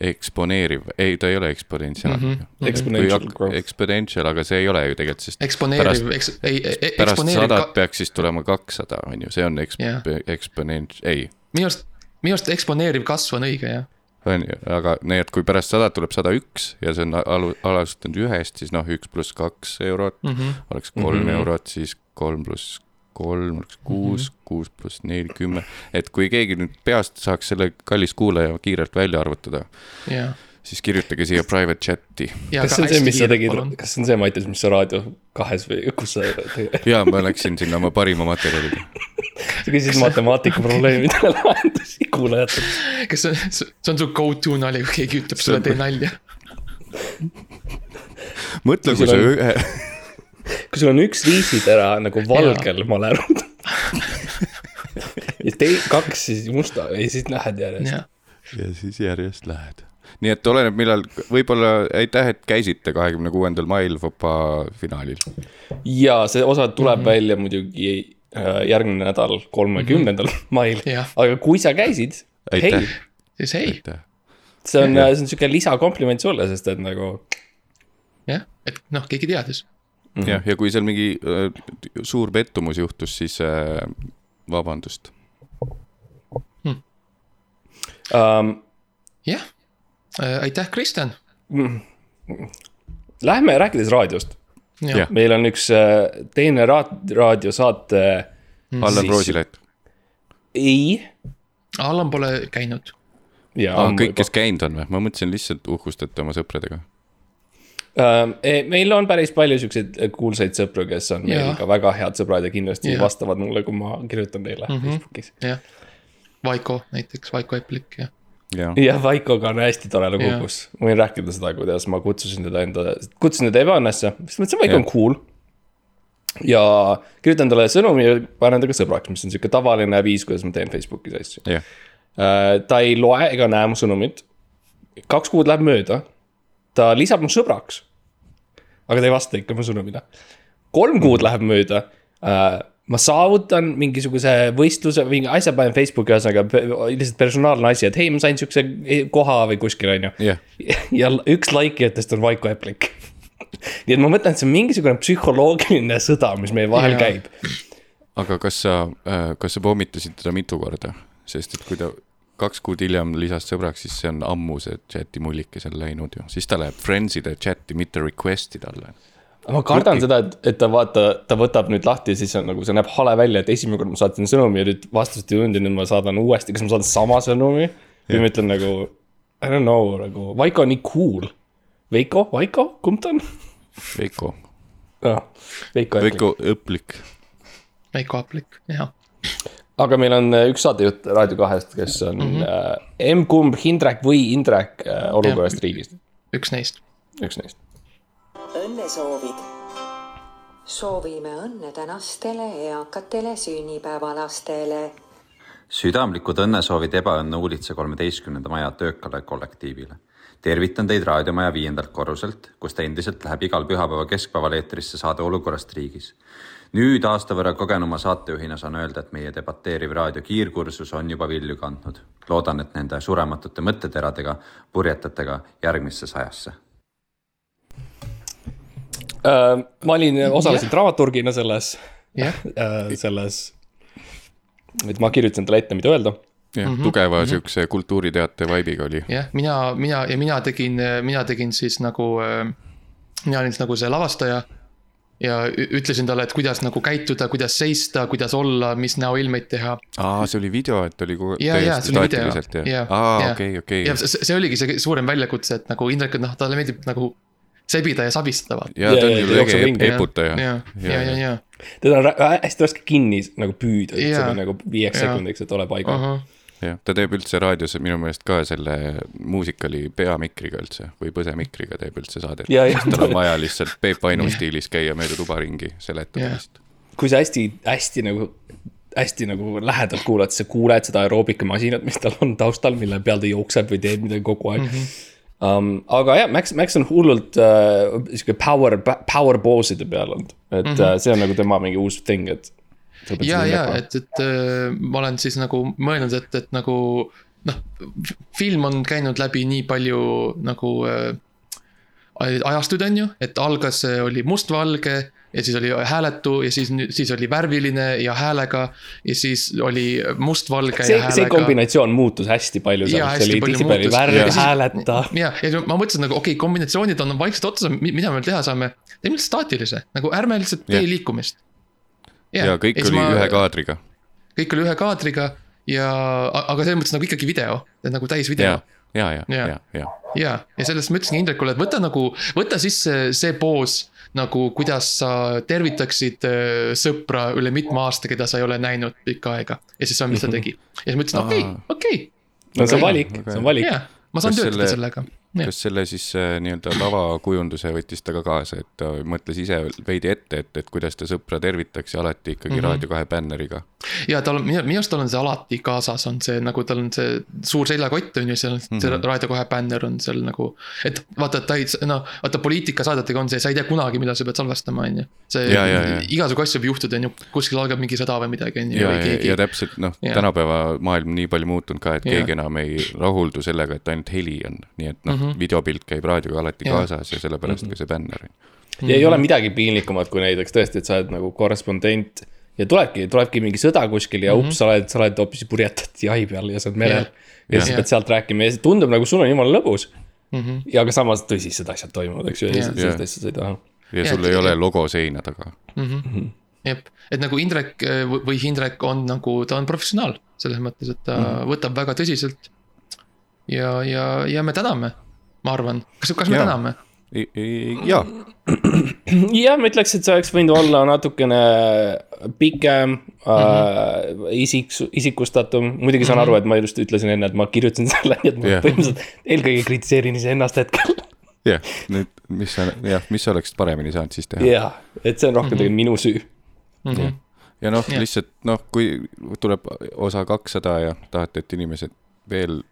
D: eksponeeriv, ei, ta ei ole eksponentsiaalne mm.
B: -hmm. Exponential growth.
D: Exponential, aga see ei ole ju tegelikult, sest.
C: eksponeeriv, eks, ei,
D: ei. pärast sadat ka... peaks siis tulema kakssada, on ju, see on eksp- yeah., eksponent-, ei.
C: minu arust, minu arust eksponeeriv kasv on õige, jah.
D: on ju, aga nii, et kui pärast sadat tuleb sada üks ja see on alu-, alustanud ühest, siis noh, üks pluss kaks eurot mm -hmm. oleks kolm mm -hmm. eurot, siis kolm pluss kolm, kuus mm, -hmm. kuus pluss neli, kümme. et kui keegi nüüd peast saaks selle kallis kuulaja kiirelt välja arvutada
C: yeah.,
D: siis kirjutage siia private chat'i.
B: kas see on see, mis sa tegid, kas see on see, Mattias, mis sa Raadio kahes või kus sa
D: tegid? jaa, ma läksin sinna oma parima materjaliga
B: sa küsisid matemaatika probleemidele lahendusi kuulajatelt.
C: kas see on, see on su go to nali, kui keegi ütleb sulle, tee nalja?
D: mõtle, kui sa ühe
B: kui sul on üks riisitera nagu valgel malerud ja tei-, kaks siis musta ja siis lähed järjest.
D: ja siis järjest lähed. nii et oleneb, millal, võib-olla aitäh, et käisite kahekümne kuuendal mail FOPA finaalil.
B: ja see osa tuleb mm -hmm. välja muidugi äh, järgmine nädal, kolmekümnendal mm -hmm. mail, aga kui sa käisid, hei.
C: siis hei.
B: see on, see on sihuke lisakompliment sulle, sest et nagu.
C: jah, et noh, keegi teadis
D: mm -hmm. jah, ja kui seal mingi äh, suur pettumus juhtus, siis äh, vabandust
C: hmm.. Um, jah äh,, aitäh, Kristjan mm..
B: Lähme rääkides raadiost. meil on üks äh, teine raad-, raadiosaate
D: mm.. Allan Roosilet.
B: ei.
C: Allan pole käinud.
D: aa, kõik, kes käinud on või? ma mõtlesin lihtsalt uhkustate oma sõpradega.
B: Meil on päris palju siukseid kuulsaid sõpru, kes on meil
C: Jaa.
B: ka väga head sõbrad ja kindlasti
C: Jaa.
B: vastavad mulle, kui ma kirjutan neile mm -hmm. Facebookis.
C: jah. Vaiko näiteks, Vaiko Eplik ja.
D: jah,
B: jah, Vaikoga on hästi tore
C: Jaa.
B: lugukus, ma võin rääkida seda, kuidas ma kutsusin teda enda, kutsusin teda ebaõnnesse, siis mõtlesin, Vaiko on cool. ja kirjutan talle sõnumi ja panen temaga sõbraks, mis on sihuke tavaline viis, kuidas ma teen Facebookis asju.
D: jah,
B: ta ei loe ega näe mu sõnumit. kaks kuud läheb mööda, ta lisab mu sõbraks. aga ta ei vasta ikka mu sõnumile. kolm kuud läheb mööda ma saavutan mingisuguse võistluse, mingi asja panen Facebooki ühesõnaga, lihtsalt personaalne asi, et hei, ma sain siukse koha või kuskil, on ju. ja üks laikijatest on Vaiko Eplik. nii et ma mõtlen, et see on mingisugune psühholoogiline sõda, mis meie vahel
C: Jaa.
B: käib.
D: aga kas sa, kas sa pommitasid teda mitu korda, sest et kui ta kaks kuud hiljem lisas sõbraks, siis see on ammu see chati mullike seal läinud ju, siis ta läheb friends'ide chati, mitte request'i talle.
B: ma kardan seda, et, et ta vaata, ta võtab nüüd lahti ja siis on nagu see näeb hale välja, et esimene kord ma saatsin sõnumi ja nüüd vastust ei tulnud ja nüüd ma saadan uuesti, kas ma saadan sama sõnumi või ma ütlen nagu. I don't know nagu, Vaiko on nii cool. Veiko, Vaiko, kumb ta on
D: Veiko,
B: oh,? Veiko
D: Õplik,
C: Veiko Eplik, jah.
B: Aga meil on äh, üks saatejuht Raadio kahest, kes on mm -hmm. äh, M-kumb Hindrek või Indrek äh, olukorrast riigist,
C: üks neist.
B: üks neist.
E: õnnesoovid. soovime õnne tänastele eakatele sünnipäevalastele.
F: südamlikud õnnesoovid Ebaõnne Uulitsa kolmeteistkümnenda maja töökale kollektiivile. tervitan teid raadiomaja viiendalt korruselt, kus ta endiselt läheb igal pühapäeva keskpäeval eetrisse saade Olukorrast riigis. Nüüd aasta võrra kogenuma saatejuhina saan öelda, et meie debateeriv raadio kiirkursus on juba vilju kandnud. loodan, et nende surematute mõtteteradega purjetate ka järgmisse sajasse
B: Äh, ma olin, osalesin dramaturgina selles
C: jah,
B: äh,, selles, et ma kirjutasin talle ette, mida öelda.
D: jah mm -hmm., tugeva mm -hmm. siukse kultuuriteate vibe'iga oli.
C: jah, mina, mina ja mina tegin, mina tegin siis nagu, mina olin siis nagu see lavastaja. Ja ütlesin talle, et kuidas nagu käituda, kuidas seista, kuidas olla, mis näoilmeid teha.
D: aa, see oli video, et oli kogu
C: ja, ja see oli video,
D: jah
C: ja,
D: aa,
C: ja
D: okei, okei
C: ja. see, see oligi see suurem väljakutse, et nagu Indrek, noh, talle meeldib nagu sebida ja sabistada.
D: ja ta on ju ep- eputaja.
C: ja, ja, ja, ja.
B: teda on hästi raske kinni nagu püüda
C: Jaa.
B: yeah. nagu viieks sekundiks, et ole paigal.
D: jah, ta teeb üldse raadios minu meelest ka selle muusikali peamikriga üldse või põsemikriga teeb üldse saadet. Tal on vaja lihtsalt Peep Painu stiilis käia mööda tuba ringi
C: Jah.
D: seletamas.
B: kui sa hästi, hästi nagu, hästi nagu lähedalt kuulad, sa kuuled seda aeroobikamasinat, mis tal on taustal, mille peal ta jookseb või teeb midagi kogu aeg mm. -hmm. Um, aga jah, Max, Max on hullult uh, sihuke power, power boss'ide peal olnud, et mm -hmm. uh, see on nagu tema mingi uus thing, et.
C: ja, ja, et, et äh, ma olen siis nagu mõelnud, et, et nagu noh, film on käinud läbi nii palju nagu äh, ajastuid, on ju, et algas, oli mustvalge ja siis oli hääletu ja siis, siis oli värviline ja häälega ja siis oli mustvalge
B: see
C: ja,
B: see
C: häälega.
B: kombinatsioon muutus hästi palju see
C: hästi palju muutus.
B: värv
C: Ja,
B: hääleta.
C: ja, ja ma mõtlesin nagu okei okay,, kombinatsioonid on vaikselt otsas, mida me veel teha saame. teeme lihtsalt staatilise, nagu ärme lihtsalt tee
D: Jah.
C: liikumist.
D: Ja kõik oli ühe kaadriga.
C: kõik oli ühe kaadriga ja, aga selles mõttes nagu ikkagi video, nagu täisvideo
D: ja, ja, ja, ja, ja,
C: ja, ja sellest ma ütlesingi Indrekule, et võta nagu, võta sisse see poos nagu, kuidas sa tervitaksid äh, sõpra üle mitme aasta, keda sa ei ole näinud pikka aega. ja siis see on, mis ta tegi. ja siis ma ütlesin, okei okei,
B: no see on valik see on valik.
C: ma saan töötada
D: selle-
C: sellega.
D: Kas selle siis äh, nii-öelda lavakujunduse võttis ta ka kaasa, et ta mõtles ise veidi ette, et, et kuidas ta sõpra tervitaks ja alati ikkagi mm. -hmm. Raadio kahe bänneriga.
C: ja tal on, minu arust tal on see alati kaasas, on see nagu tal on see suur seljakott on ju, seal on mm -hmm. see. Raadio kahe bänner on seal nagu. et vaata, et ta ei, noh, vaata poliitikasaadetega on see, sa ei tea kunagi, millal sa pead salvestama, on ju. see
D: Ja, ja, ja.
C: igasugu asju võib juhtuda, on ju, kuskil algab mingi sõda või midagi, on ju.
D: ja, ja, ja täpselt noh, tänapäeva maailm nii palju muutunud ka, et
C: Jaa.
D: keegi enam ei rahuldu sellega, et ainult heli on, nii et noh mm -hmm., videopilt käib raadioga alati
C: Jaa.
D: kaasas ja sellepärast mm -hmm. ka see bänner.
B: ja ei ole midagi piinlikumat, kui näiteks tõesti, et sa oled nagu korrespondent ja tulebki, tulebki mingi sõda kuskil ja ups, sa oled, sa oled hoopis purjetad jahi peal ja sa oled merel. ja siis pead sealt rääkima ja see tundub nagu sul on jumala lõbus.
C: Mhm.
B: ja aga samas tõsised asjad toimuvad, eks ju, ja lihtsalt sellist asja sa ei taha.
D: ja sul
C: et-
D: ei ole logo seina taga.
C: jep, et nagu Indrek äh, või- Hindrek on nagu, ta on professionaal selles mõttes, et ta mm
D: Mhm.
C: -hmm. võtab väga tõsiselt. ja, ja, ja me täname, ma arvan, kas, kas me
D: Jaa.
C: täname?
D: jaa,
B: jah, ma ütleks, et see oleks võinud olla natukene pikem mm, -hmm.
C: Mhm.
B: äh, isik, isikustatum, muidugi saan aru, et ma just ütlesin enne, et ma kirjutasin selle, nii et ma yeah. põhimõtteliselt eelkõige kritiseerin iseennast hetkel.
D: jah, nüüd, mis sa, jah, mis sa oleksid paremini saanud siis teha.
B: jah, et see on rohkem tegelikult minu süü.
C: Mhm.
D: ja noh,
C: Jah.
D: lihtsalt noh, kui tuleb osa kakssada ja tahate, et inimesed veel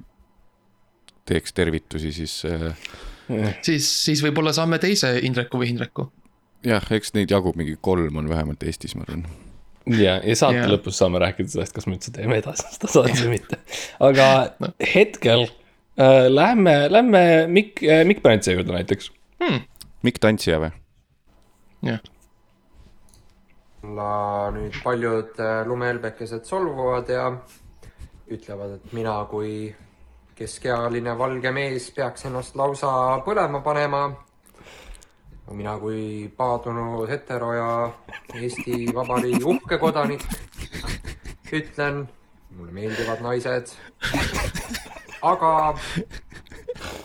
D: teeks tervitusi, siis äh,
C: siis, siis võib-olla saame teise Indreku või Hindreku.
D: jah, eks neid jagub mingi kolm on vähemalt Eestis, ma arvan.
B: ja, ja saate yeah. lõpus saame rääkida sellest, kas me üldse teeme edasi seda saadet või mitte. aga no. hetkel äh, lähme, lähme Mikk äh,, Mikk Pärntsi juurde näiteks.
D: Mikk Tantsija või?
C: jah,
G: nüüd paljud äh, lumehelbekesed solvuvad ja ütlevad, et mina kui keskealine valge mees peaks ennast lausa põlema panema. mina kui paadunud hetero ja Eesti Vabariigi uhke kodanik ütlen, mulle meeldivad naised. aga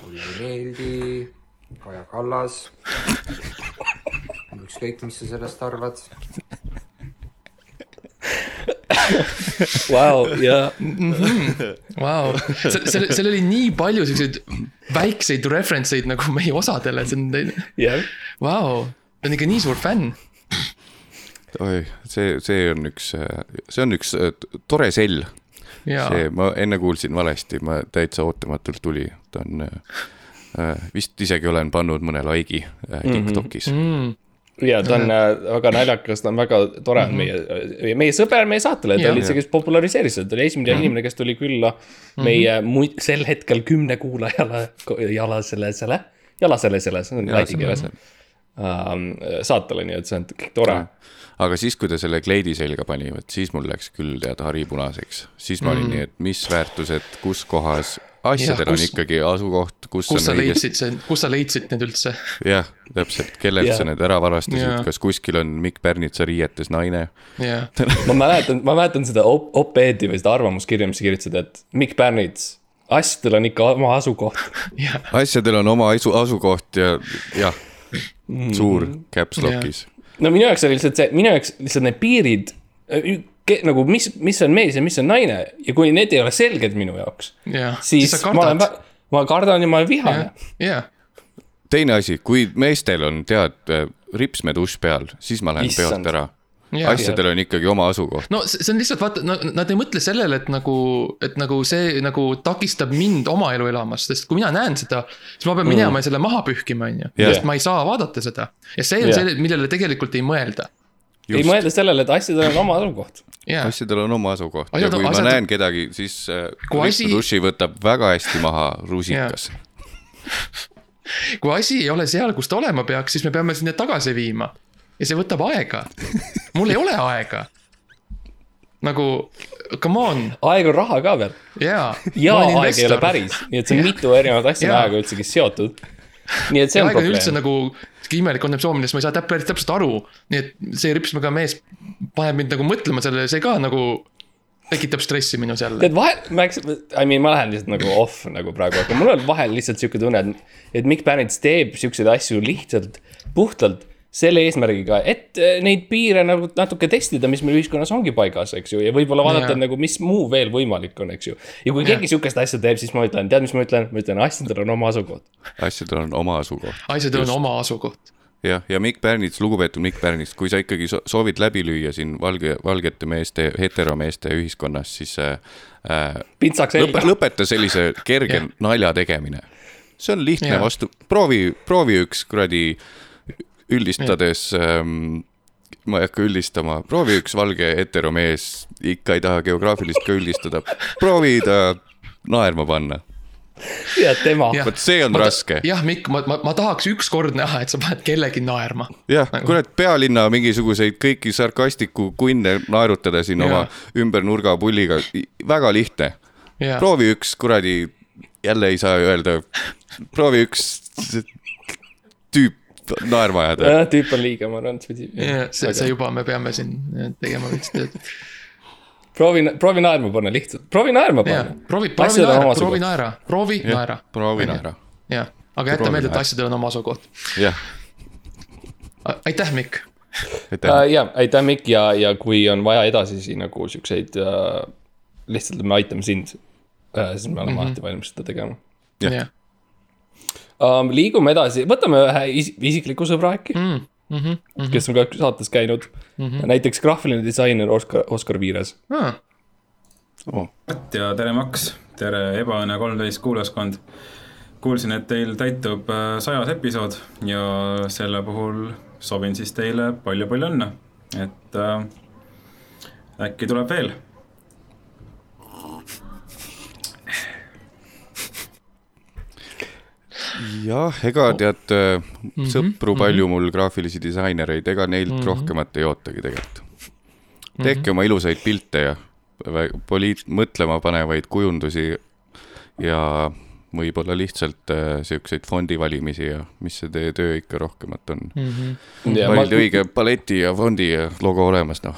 G: mulle ei meeldi Kaja Kallas. ükskõik, mis sa sellest arvad
B: Vau, ja
C: vau, seal, seal oli nii palju siukseid väikseid reference eid nagu meie osadele, see on, vau, ta on ikka nii suur fänn.
D: oi, see, see on üks, see on üks äh, tore sell. see, ma enne kuulsin valesti, ma täitsa ootamatult tuli, ta on äh, vist isegi olen pannud mõne like'i äh, Tiktokis. Mm.
C: mm,
B: ja ta on äh, väga naljakas, ta on väga tore on meie, meie sõber meie saatele, ta oli see, kes populariseeris seda, ta oli esimene inimene, kes tuli külla meie muid, sel hetkel kümne kuulajale, jalasele, selle, jalasele, selle, see on läti keeles. saatele, nii et see on kõik tore.
D: aga siis, kui ta selle kleidi selga pani, vot siis mul läks küll tead hari punaseks, siis ma olin mm. nii, et mis väärtused, kus kohas, asjadel on
C: kus-
D: ikkagi asukoht, kus,
C: kus sa
D: on
C: leidsid see, kus sa leidsid need üldse?
D: jah, täpselt, kellelt
B: Jah.
D: sa need ära varastasid kas kuskil on Mikk Pärnitsa riietes naine
B: ma mäletan, ma mäletan seda op- op-ed'i või seda arvamuskirja, mis sa kirjutasid, et Mikk Pärnits, asjadel on ikka oma asukoht.
D: asjadel on oma asu, asukoht ja jah, suur caps
C: Jah.
D: lock'is.
B: no minu jaoks oli lihtsalt see, minu jaoks lihtsalt need piirid, nagu mis, mis on mees ja mis on naine ja kui need ei ole selged minu jaoks,
C: jah,
B: siis,
C: siis
B: ma olen ma kardan ja ma olen vihane.
C: jah,
D: teine asi, kui meestel on tead ripsmedušš peal, siis ma lähen
B: Issand.
D: peolt ära.
C: Jah.
D: asjadel on ikkagi oma asukoht.
C: no see on lihtsalt vaata, nad ei mõtle sellele, et nagu, et nagu see nagu takistab mind oma elu elamast, sest kui mina näen seda, siis ma pean minema ja selle maha pühkima, on ju. Sest ma ei saa vaadata seda ja see on
B: Jah.
C: see, millele tegelikult ei mõelda.
B: Ei mõelda sellele, et asjadel on oma asukoht.
C: jah,
D: asjadel on oma asukoht ja
C: Asjad-
D: kui ma
C: asjad-
D: näen kedagi, siis äh,
C: Kui asi-
D: ripsmedušši võtab väga hästi maha rusikas.
C: kui asi ei ole seal, kus ta olema peaks, siis me peame sinna tagasi viima. ja see võtab aega. mul ei ole aega. nagu, come on,
B: aeg on raha ka veel
C: jaa.
B: ja aeg ei ole päris, nii et see on mitu erinevat asja on
C: Jaa.
B: ajaga üldsegi seotud. Nii et see on
C: on üldse
B: probleem.
C: nagu sihuke imelik kontseptsioon, millest ma ei saa täp- päris täpselt aru. nii et see ripsmega mees paneb mind nagu mõtlema sellele, see ka nagu tekitab stressi minus jälle.
B: tead vahel, ma eks, I mean, ma lähen lihtsalt nagu off nagu praegu, aga mul on vahel lihtsalt sihuke tunne, et, et Mikk Pärnits teeb siukseid asju lihtsalt, puhtalt selle eesmärgiga, et eh, neid piire nagu natuke testida, mis meil ühiskonnas ongi paigas, eks ju, ja võib-olla vaadata
C: Jaa.
B: nagu, mis muu veel võimalik on, eks ju. ja kui keegi sihukest asja teeb, siis ma ütlen, tead, mis ma ütlen, ma ütlen, asjadel on oma asukoht.
D: asjadel on oma asukoht.
C: asjadel on oma asukoht.
D: jah, ja Mikk Pärnits, lugupeetud Mikk Pärnits, kui sa ikkagi so- soovid läbi lüüa siin valge, valgete meeste, heteromeeste ühiskonnas, siis äh, äh,
B: pintsaks
D: lõpe, lõpeta sellise kerge nalja tegemine. see on lihtne
C: Jah.
D: vastu, proovi, proovi üks kuradi üldistades ähm, ma ei hakka üldistama, proovi üks valge heteromees, ikka ei taha geograafilist ka üldistada, proovi ta naerma panna,
B: ja tema.
D: Vot see on raske.
C: jah, Mikk, ma, ma, ma tahaks ükskord näha, et sa paned kellegi naerma.
D: jah, kurat, pealinna mingisuguseid kõiki sarkastiku kunne naerutada siin
C: Jaa.
D: oma ümber nurga pulliga, väga lihtne. Proovi üks kuradi, jälle ei saa öelda, proovi üks tüüp naerma ajada.
B: tüüp on liiga, ma arvan, spetsiifiline.
C: see, see juba, me peame siin tegema veits tööd.
B: proovi, proovi naerma panna lihtsalt, proovi naerma
C: jah
B: panna.
C: proovi, proovi naera, proovi naera, proovi naera.
D: proovi naera.
C: jah, aga jäta meelde, et asjadel on oma asukoht.
D: jah,
C: aitäh, Mikk.
D: aitäh
B: uh,. ja aitäh, Mikk ja, ja kui on vaja edasisi nagu siukseid uh,, lihtsalt me aitame sind uh,, siis me oleme mm -hmm. alati valmis seda tegema
D: Jah.
B: um,. liigume edasi, võtame ühe is isikliku sõbra äkki mm,
C: Mhm,
B: -hmm. kes on ka saates käinud mm. -hmm. näiteks graafiline disainer Oskar, Oskar Viires.
H: Mart ja tere, Max, tere, Ebaõnne kolmteist kuulajaskond. kuulsin, et teil täitub äh, sajas episood ja selle puhul soovin siis teile palju-palju õnne, et äh, äkki tuleb veel.
D: jah, ega tead äh, sõpru palju mul graafilisi disainereid, ega neilt rohkemat ei ootagi tegelikult. tehke oma ilusaid pilte ja poliit-, mõtlema panevaid kujundusi ja võib-olla lihtsalt äh, siukseid fondi valimisi ja mis see teie töö ikka rohkemat on mm.
B: ja
D: -hmm.
B: ma,
D: valida õige paleti ja fondi ja logo olemas, noh.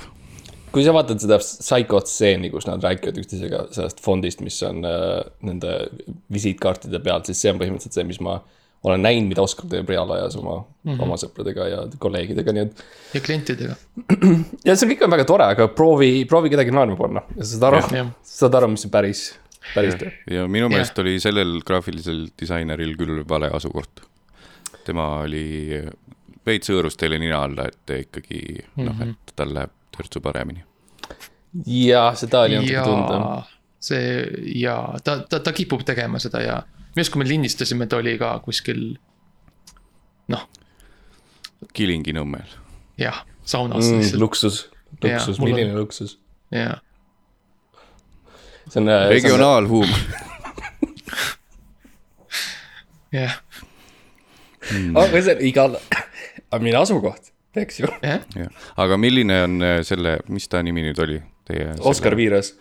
B: Kui sa vaatad seda Psycho stseeni, kus nad räägivad üksteisega sellest fondist, mis on äh, nende visiitkaartide peal, siis see on põhimõtteliselt see, mis ma olen näinud, mida Oskar teeb reaalajas oma mm, -hmm. oma sõpradega ja kolleegidega, nii et.
C: ja klientidega.
B: ja see kõik on väga tore, aga proovi, proovi kedagi naerma panna ja sa saad aru
C: Jah.,
B: saad aru, mis on päris, päris töö.
D: ja minu meelest oli sellel graafilisel disaineril küll vale asukoht. tema oli veits hõõrus teile nina alla, et ikkagi noh, et tal läheb törtsu paremini.
B: ja seda oli natuke tunda.
C: see ja ta, ta, ta kipub tegema seda ja minu arust, kui me lindistasime, ta oli ka kuskil noh,
D: Kilingi-Nõmmel.
C: jah, saunas
B: Mm, luksus,
C: Jaa,
B: luksus,
C: mul on-
B: milline luksus.
C: ja
B: see on. äh,
D: regionaalhuumor.
C: jah,
B: aga see on igal, aga mille asukoht, eks ju.
D: aga milline on äh, selle, mis ta nimi nüüd oli? Teie
B: Oskar, Viires.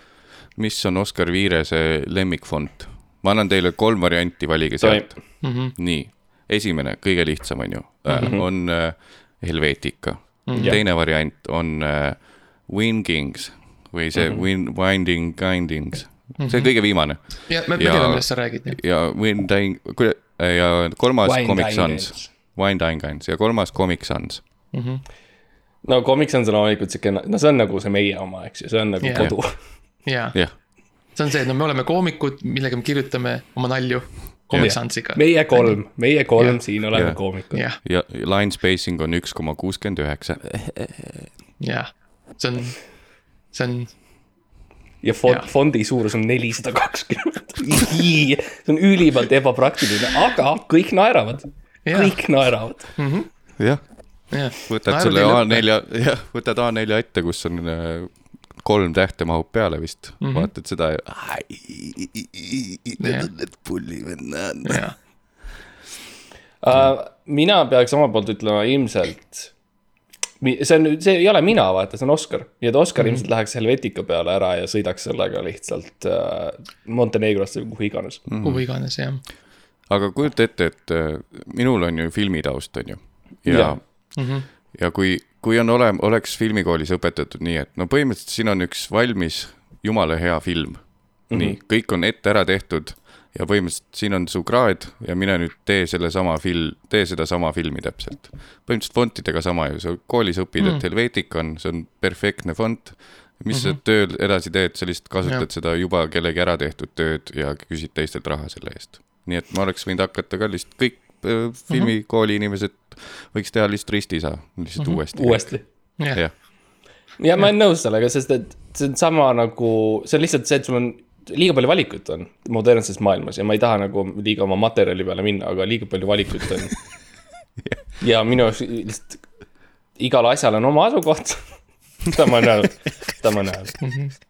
D: mis on Oskar Viirese lemmikfond? ma annan teile kolm varianti, valige sealt.
C: Mhm.
D: nii, esimene, kõige lihtsam on ju mm, -hmm. on äh, Helvetica mm. -hmm. Teine variant on Wingings või see mm -hmm. Win-, Winding Kindings, see kõige viimane
C: ja me, me teame, millest sa räägid,
D: ja Winding, ja kolmas Comic. Sans, Winding Kinds ja kolmas Comic Sans.
B: No Comic Sans on loomulikult siuke, no see on nagu see meie oma, eks ju, see on nagu
C: Jah.
B: kodu.
C: ja
D: jah,
C: see on see, et no me oleme koomikud, millega me kirjutame oma nalju Comic Sansiga.
B: meie kolm, meie kolm
C: Jah.
B: siin oleme
D: Jah.
B: koomikud.
C: jah,
D: ja line spacing on üks koma kuuskümmend üheksa.
C: jah, see on, see on,
B: ja fond fondi suurus on nelisada kakskümmend. see on ülimalt ebapraktiline, aga kõik naeravad. Kõik naeravad.
D: jah,
C: jah.
D: võtad selle A4, jah, võtad A4 ette, kus on äh, kolm tähte mahub peale vist mm, -hmm. vaatad seda ja. Need on need pullivennad.
B: Uh, mina peaks oma poolt ütlema ilmselt, see on, see ei ole mina, vaata, see on Oskar. ja et Oskar mm -hmm. ilmselt läheks Helvetica peale ära ja sõidaks sellega lihtsalt uh, Montenegrosse või kuhu iganes mm.
C: kuhu iganes, jah.
D: aga kujuta ette, et äh, minul on ju filmitaust, on ju. ja
B: Jah.,
C: Mhm.
D: ja kui, kui on olem-, oleks filmikoolis õpetatud nii, et no põhimõtteliselt siin on üks valmis jumala hea film mm. -hmm. nii, kõik on ette ära tehtud ja põhimõtteliselt siin on su kraad ja mine nüüd tee sellesama fil-, tee sedasama filmi täpselt. põhimõtteliselt fontidega sama ju, sa koolis õpid mm, -hmm. et Helvetica on, see on perfektne font. mis mm -hmm. sa tööl edasi teed, sa lihtsalt kasutad ja. seda juba kellegi ära tehtud tööd ja küsid teistelt raha selle eest. nii et ma oleks võinud hakata ka lihtsalt kõik äh, filmikooli inimesed võiks teha lihtsalt ristisa, lihtsalt mm -hmm. uuesti.
B: uuesti.
C: jah,
D: jah,
B: ja ma olen nõus sellega, sest et see on sama nagu, see on lihtsalt see, et sul on liiga palju valikut on modernses maailmas ja ma ei taha nagu liiga oma materjali peale minna, aga liiga palju valikut on. ja minu jaoks lihtsalt igal asjal on oma asukoht. seda ma olen öelnud, seda ma olen öelnud.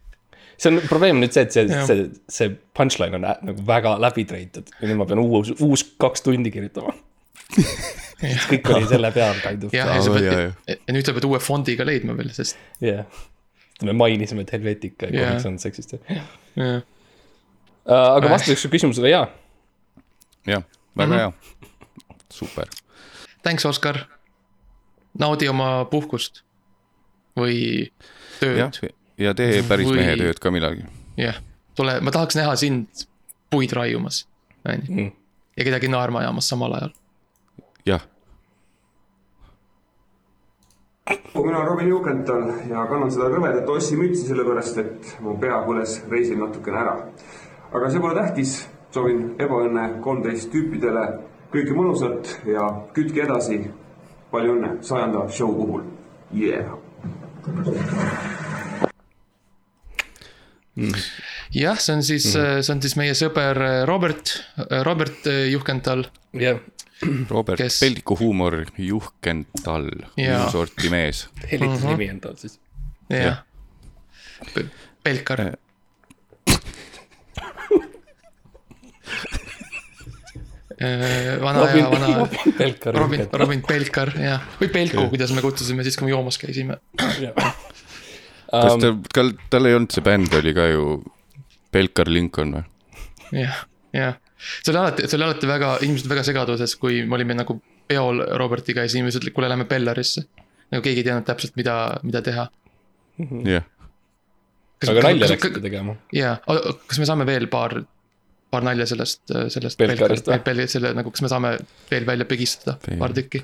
B: See on probleem nüüd see, et see, see, see punchline on nagu väga läbi treitud ja nüüd ma pean uus, uus kaks tundi kirjutama. kõik oli selle peal kind of.
C: jah, ja sa pead, ja nüüd sa pead uue fondiga leidma veel, sest
B: jah, me mainisime, et Helvetica ja
C: Jah.
B: Comics Sans eksisteerib.
C: jah,
B: aga vastuseks su küsimusele jaa.
D: jah, väga mm -hmm. hea. super,
C: thanks, Oskar. naudi oma puhkust või tööd,,
D: ja tee päris
C: Või-
D: mehe tööd ka millalgi.
C: jah, tule, ma tahaks näha sind puid raiumas, on ju, ja kedagi naerma ajamas samal ajal.
D: jah,
I: mina olen Robin Jukental ja kannan seda rõvedat Ossi mütsi sellepärast, et mu pea põles reisil natukene ära. aga see pole tähtis, soovin ebaõnne kolmteist tüüpidele kõike mõnusat ja kütke edasi. palju õnne sajanda show puhul yeah..
C: jah, see on siis mm, -hmm. see on siis meie sõber äh, Robert, Robert äh, Juhkental.
B: jah,
D: Robert
C: Kes-.
D: Peldiku huumor Juhkental, minu sorti mees.
B: helituse nimi on tal siis.
C: jah. Pelkar. vana
B: Robin
C: ja vana
B: Robin Pelkar.
C: Robin, Pelkar, jah, või Pelku kuidas me kutsusime siis, kui me joomas käisime.
D: Kas
B: Um,
D: ta, tal, tal ei olnud see bänd oli ka ju Pelkar Lincoln või?
C: jah, jah. see oli alati, see oli alati väga, inimesed väga segaduses, kui me olime nagu peol Robertiga ja siis inimesed ütlesid, kuule, lähme Bellarisse. nagu keegi ei teadnud täpselt, mida, mida teha.
D: jah,
B: aga nalja läksite tegema.
C: jaa, kas me saame veel paar, paar nalja sellest, sellest.
B: Belkarist või?
C: või? selle nagu, kas me saame veel välja pigistada paar tükki?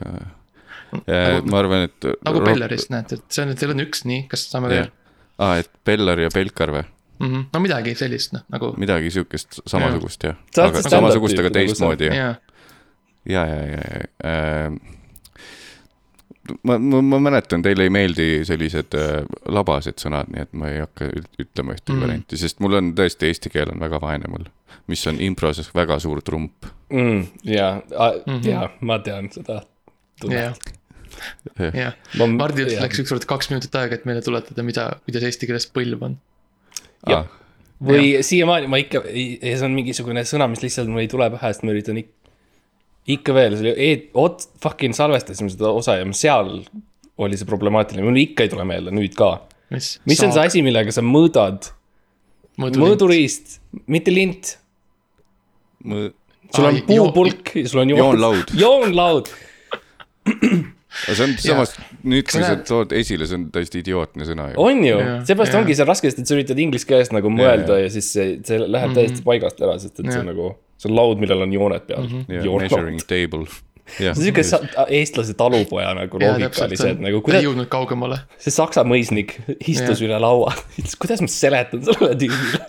D: Ma arvan, et.
C: nagu Bellarist näed, et see on, teil on üks nii, kas saame veel?
D: aa, et Bellar ja Pelkar või?
C: Mm -hmm. no midagi sellist, noh nagu.
D: midagi siukest samasugust jah.
B: Oled
D: aga samasugust, aga
B: nagu
D: teistmoodi jah.
C: jaa,
D: ja, ja, ja, ja äh, ma, ma, ma mäletan, teile ei meeldi sellised äh, labased sõnad, nii et ma ei hakka üt- ütlema ühtegi
C: Mm.
D: mm. varianti, sest mul on tõesti eesti keel on väga vaene mul, mis on impros väga suur trump.
B: mm,. ja
C: Mhm.,
B: ja ma tean seda.
C: jah, jah.
B: Ma-
C: Mardil
B: jah.
C: läks ükskord kaks minutit aega, et meile tuletada, mida, kuidas eesti keeles põlv on.
B: Jah. või siiamaani ma ikka, ja see on mingisugune sõna, mis lihtsalt mul ei tule pähe, sest ma üritan ik- ikka veel, see oli, ot-, fucking salvestasime seda osa ja seal oli see problemaatiline, mul ikka ei tule meelde, nüüd ka.
C: mis,
B: mis on see asi, millega sa mõõdad? mõõduriist, mitte lint. sul on puupulk ja sul on joon-
D: joonlaud.
B: joonlaud.
D: aga see on samas, nüüd kui
C: sa
D: tood esile, see on täiesti idiootne sõna ju.
B: on ju. Seepärast ongi see raske, sest et sa üritad inglise keeles nagu mõelda
D: jaa.
B: ja siis see, see läheb täiesti paigast ära, sest et see on nagu, see on laud, millel on jooned peal.
D: measuring table.
B: see on siuke sa- eestlase talupoja nagu loogika oli see, et nagu
C: ei jõudnud kaugemale.
B: see saksa mõisnik istus üle laua, ütles, kuidas ma seletan sellele tüübile?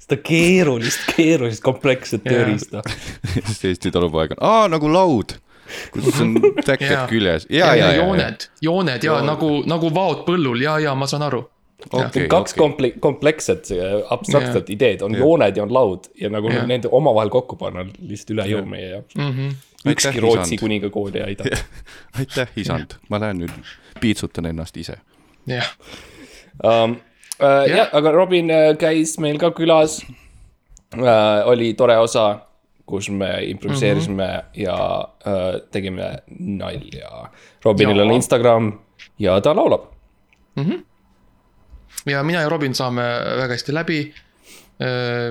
B: Seda keerulist, keerulist kompleksset tööriista.
D: siis Eesti talupoeg on, aa nagu laud, kus on täkked küljes.
C: ja,
D: ja,
C: ja
D: ja, ja,
C: jooned, jooned ja nagu, nagu vaod põllul ja, ja ma saan aru.
D: okei,
B: kaks
D: okei.
B: komple-, kompleksset abstraktset
C: Jaa.
B: ideed on jooned ja on laud ja nagu
C: Jaa.
B: nende omavahel kokku panna on lihtsalt üle jõu meie jaoks. ükski
D: Aitäh,
B: Rootsi kuningakool ei aida.
D: aitäh, isand, ma lähen nüüd piitsutan ennast ise.
C: jah,
B: um,. Uh, jah, aga Robin äh, käis meil ka külas uh,. oli tore osa, kus me improviseerisime mm -hmm. ja uh, tegime nalja. Robinil
C: Jaa.
B: on Instagram ja ta laulab.
C: ja mina ja Robin saame väga hästi läbi.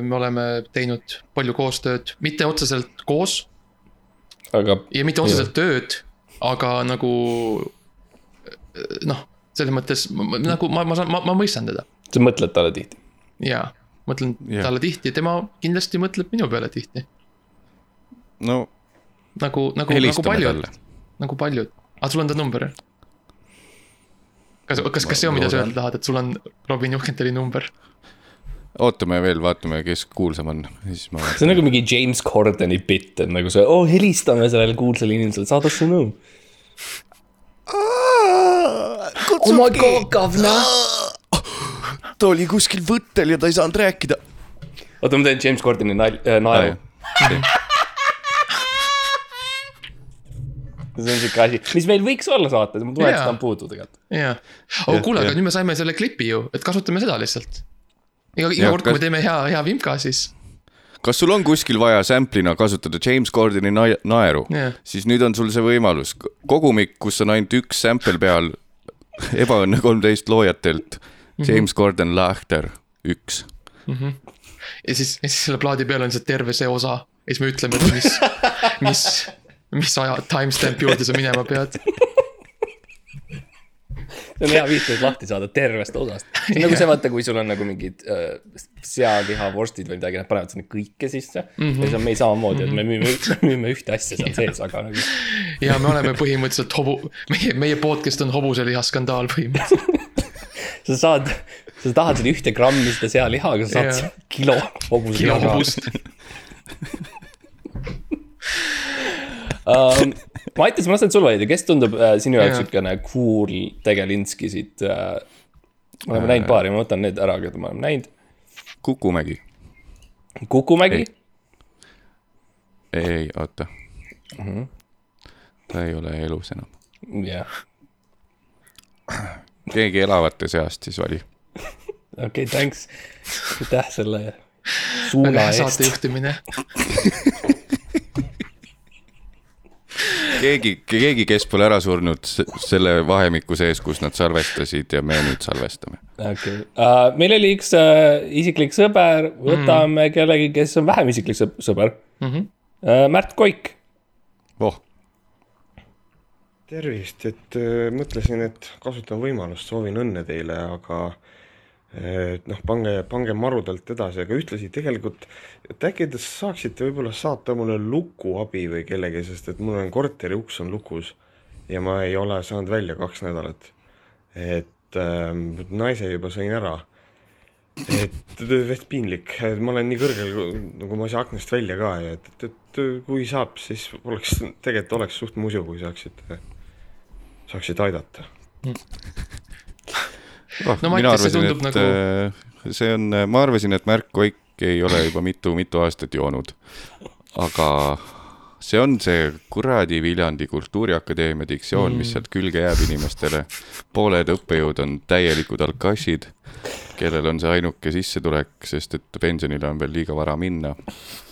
C: me oleme teinud palju koostööd, mitte otseselt koos
B: aga
C: ja mitte otseselt tööd, aga nagu noh, selles mõttes nagu ma, ma saan, ma, ma mõistan teda
B: sa mõtled talle tihti?
C: ja mõtlen
D: Jah.
C: yeah. talle tihti, tema kindlasti mõtleb minu peale tihti.
D: No
C: nagu, nagu, nagu paljud nagu paljud. aa, sul on ta number kas, kas, kas see on, mida sa öelda tahad, et sul on Robin Juhkentali number?
D: ootame veel, vaatame, kes kuulsam on, siis ma
B: see on nagu mingi James Cordeni bitt, et nagu see, oo helistame sellele kuulsale inimesele, saada sõnum. oh my god, governor.
D: ta oli kuskil võttel ja ta ei saanud rääkida.
B: oota, ma teen James Cordeni nal- äh,, naeru. See on siuke asi, mis meil võiks olla saates, ma tunnen, et seda on puudu tegelikult.
C: jaa, aga
D: Jah,
C: kuule, aga
D: jah.
C: nüüd me saime selle klipi ju, et kasutame seda lihtsalt. iga, iga
D: Jah,
C: kord, kui me
D: kas-
C: teeme hea, hea vimka, siis
D: kas sul on kuskil vaja sample'ina kasutada James Cordeni na naeru
C: Jah.
D: siis nüüd on sul see võimalus, kogumik, kus on ainult üks sample peal, ebaõnne kolmteist loojatelt, James Corden Laughter, üks.
C: ja siis, ja siis selle plaadi peal on see terve see osa ja siis me ütleme, et mis, mis, mis aja timestamp'i juurde sa minema pead.
B: see on hea viis sellest lahti saada tervest osast. see on nagu see, vaata, kui sul on nagu mingid äh, sealihavorstid või midagi, nad panevad sinna kõike sisse mm. -hmm. ja siis on meil samamoodi, et me müüme, me müüme ühte asja seal sees, aga nagu.
C: ja me oleme põhimõtteliselt hobu, meie, meie podcast on hobuselihaskandaal põhimõtteliselt.
B: sa saad, sa tahad seda ühte grammi seda sealiha, aga sa saad yeah. kilo hobuseliha.
C: kilo hobust.
B: um,. Mattias, ma lasen sul valida, kes tundub äh, sinu jaoks siukene cool tegelinski siit äh,. me oleme näinud paari, ma võtan need ära, keda me oleme näinud.
D: Kukumägi.
B: Kukumägi
D: Ei., ei, oota.
B: Mhm.
D: ta ei ole elus enam.
B: jah,
D: keegi elavate seast siis vali.
B: okei okay,, thanks. aitäh selle suuna eest.
C: saatejuhtimine.
D: keegi, keegi, kes pole ära surnud selle vahemiku sees, kus nad salvestasid ja me nüüd salvestame.
B: okei uh,, meil oli üks uh, isiklik sõber, võtame mm. kellegi, kes on vähem isiklik sõb- sõber mm. -hmm. Uh, Märt Koik,
D: voh,
J: tervist, et äh, mõtlesin, et kasutan võimalust, soovin õnne teile, aga äh, et noh, pange, pange marudalt edasi, aga ühtlasi tegelikult, et äkki te saaksite võib-olla saata mulle lukuabi või kellegi, sest et mul on korteri uks on lukus ja ma ei ole saanud välja kaks nädalat. et äh, naise juba sõin ära. et veits piinlik, ma olen nii kõrgel, nagu ma ei saa aknast välja ka ja et, et, et kui saab, siis oleks, tegelikult oleks suht musu, kui saaksite, saaksite aidata.
D: oh,
C: No Mattias, see tundub
D: et
C: nagu-
D: nagu... see on, ma arvasin, et Märk Koik ei ole juba mitu-mitu aastat joonud. aga see on see kuradi Viljandi Kultuuriakadeemia diktsioon mm., mis sealt külge jääb inimestele. pooled õppejõud on täielikud alkassid, kellel on see ainuke sissetulek, sest et pensionile on veel liiga vara minna.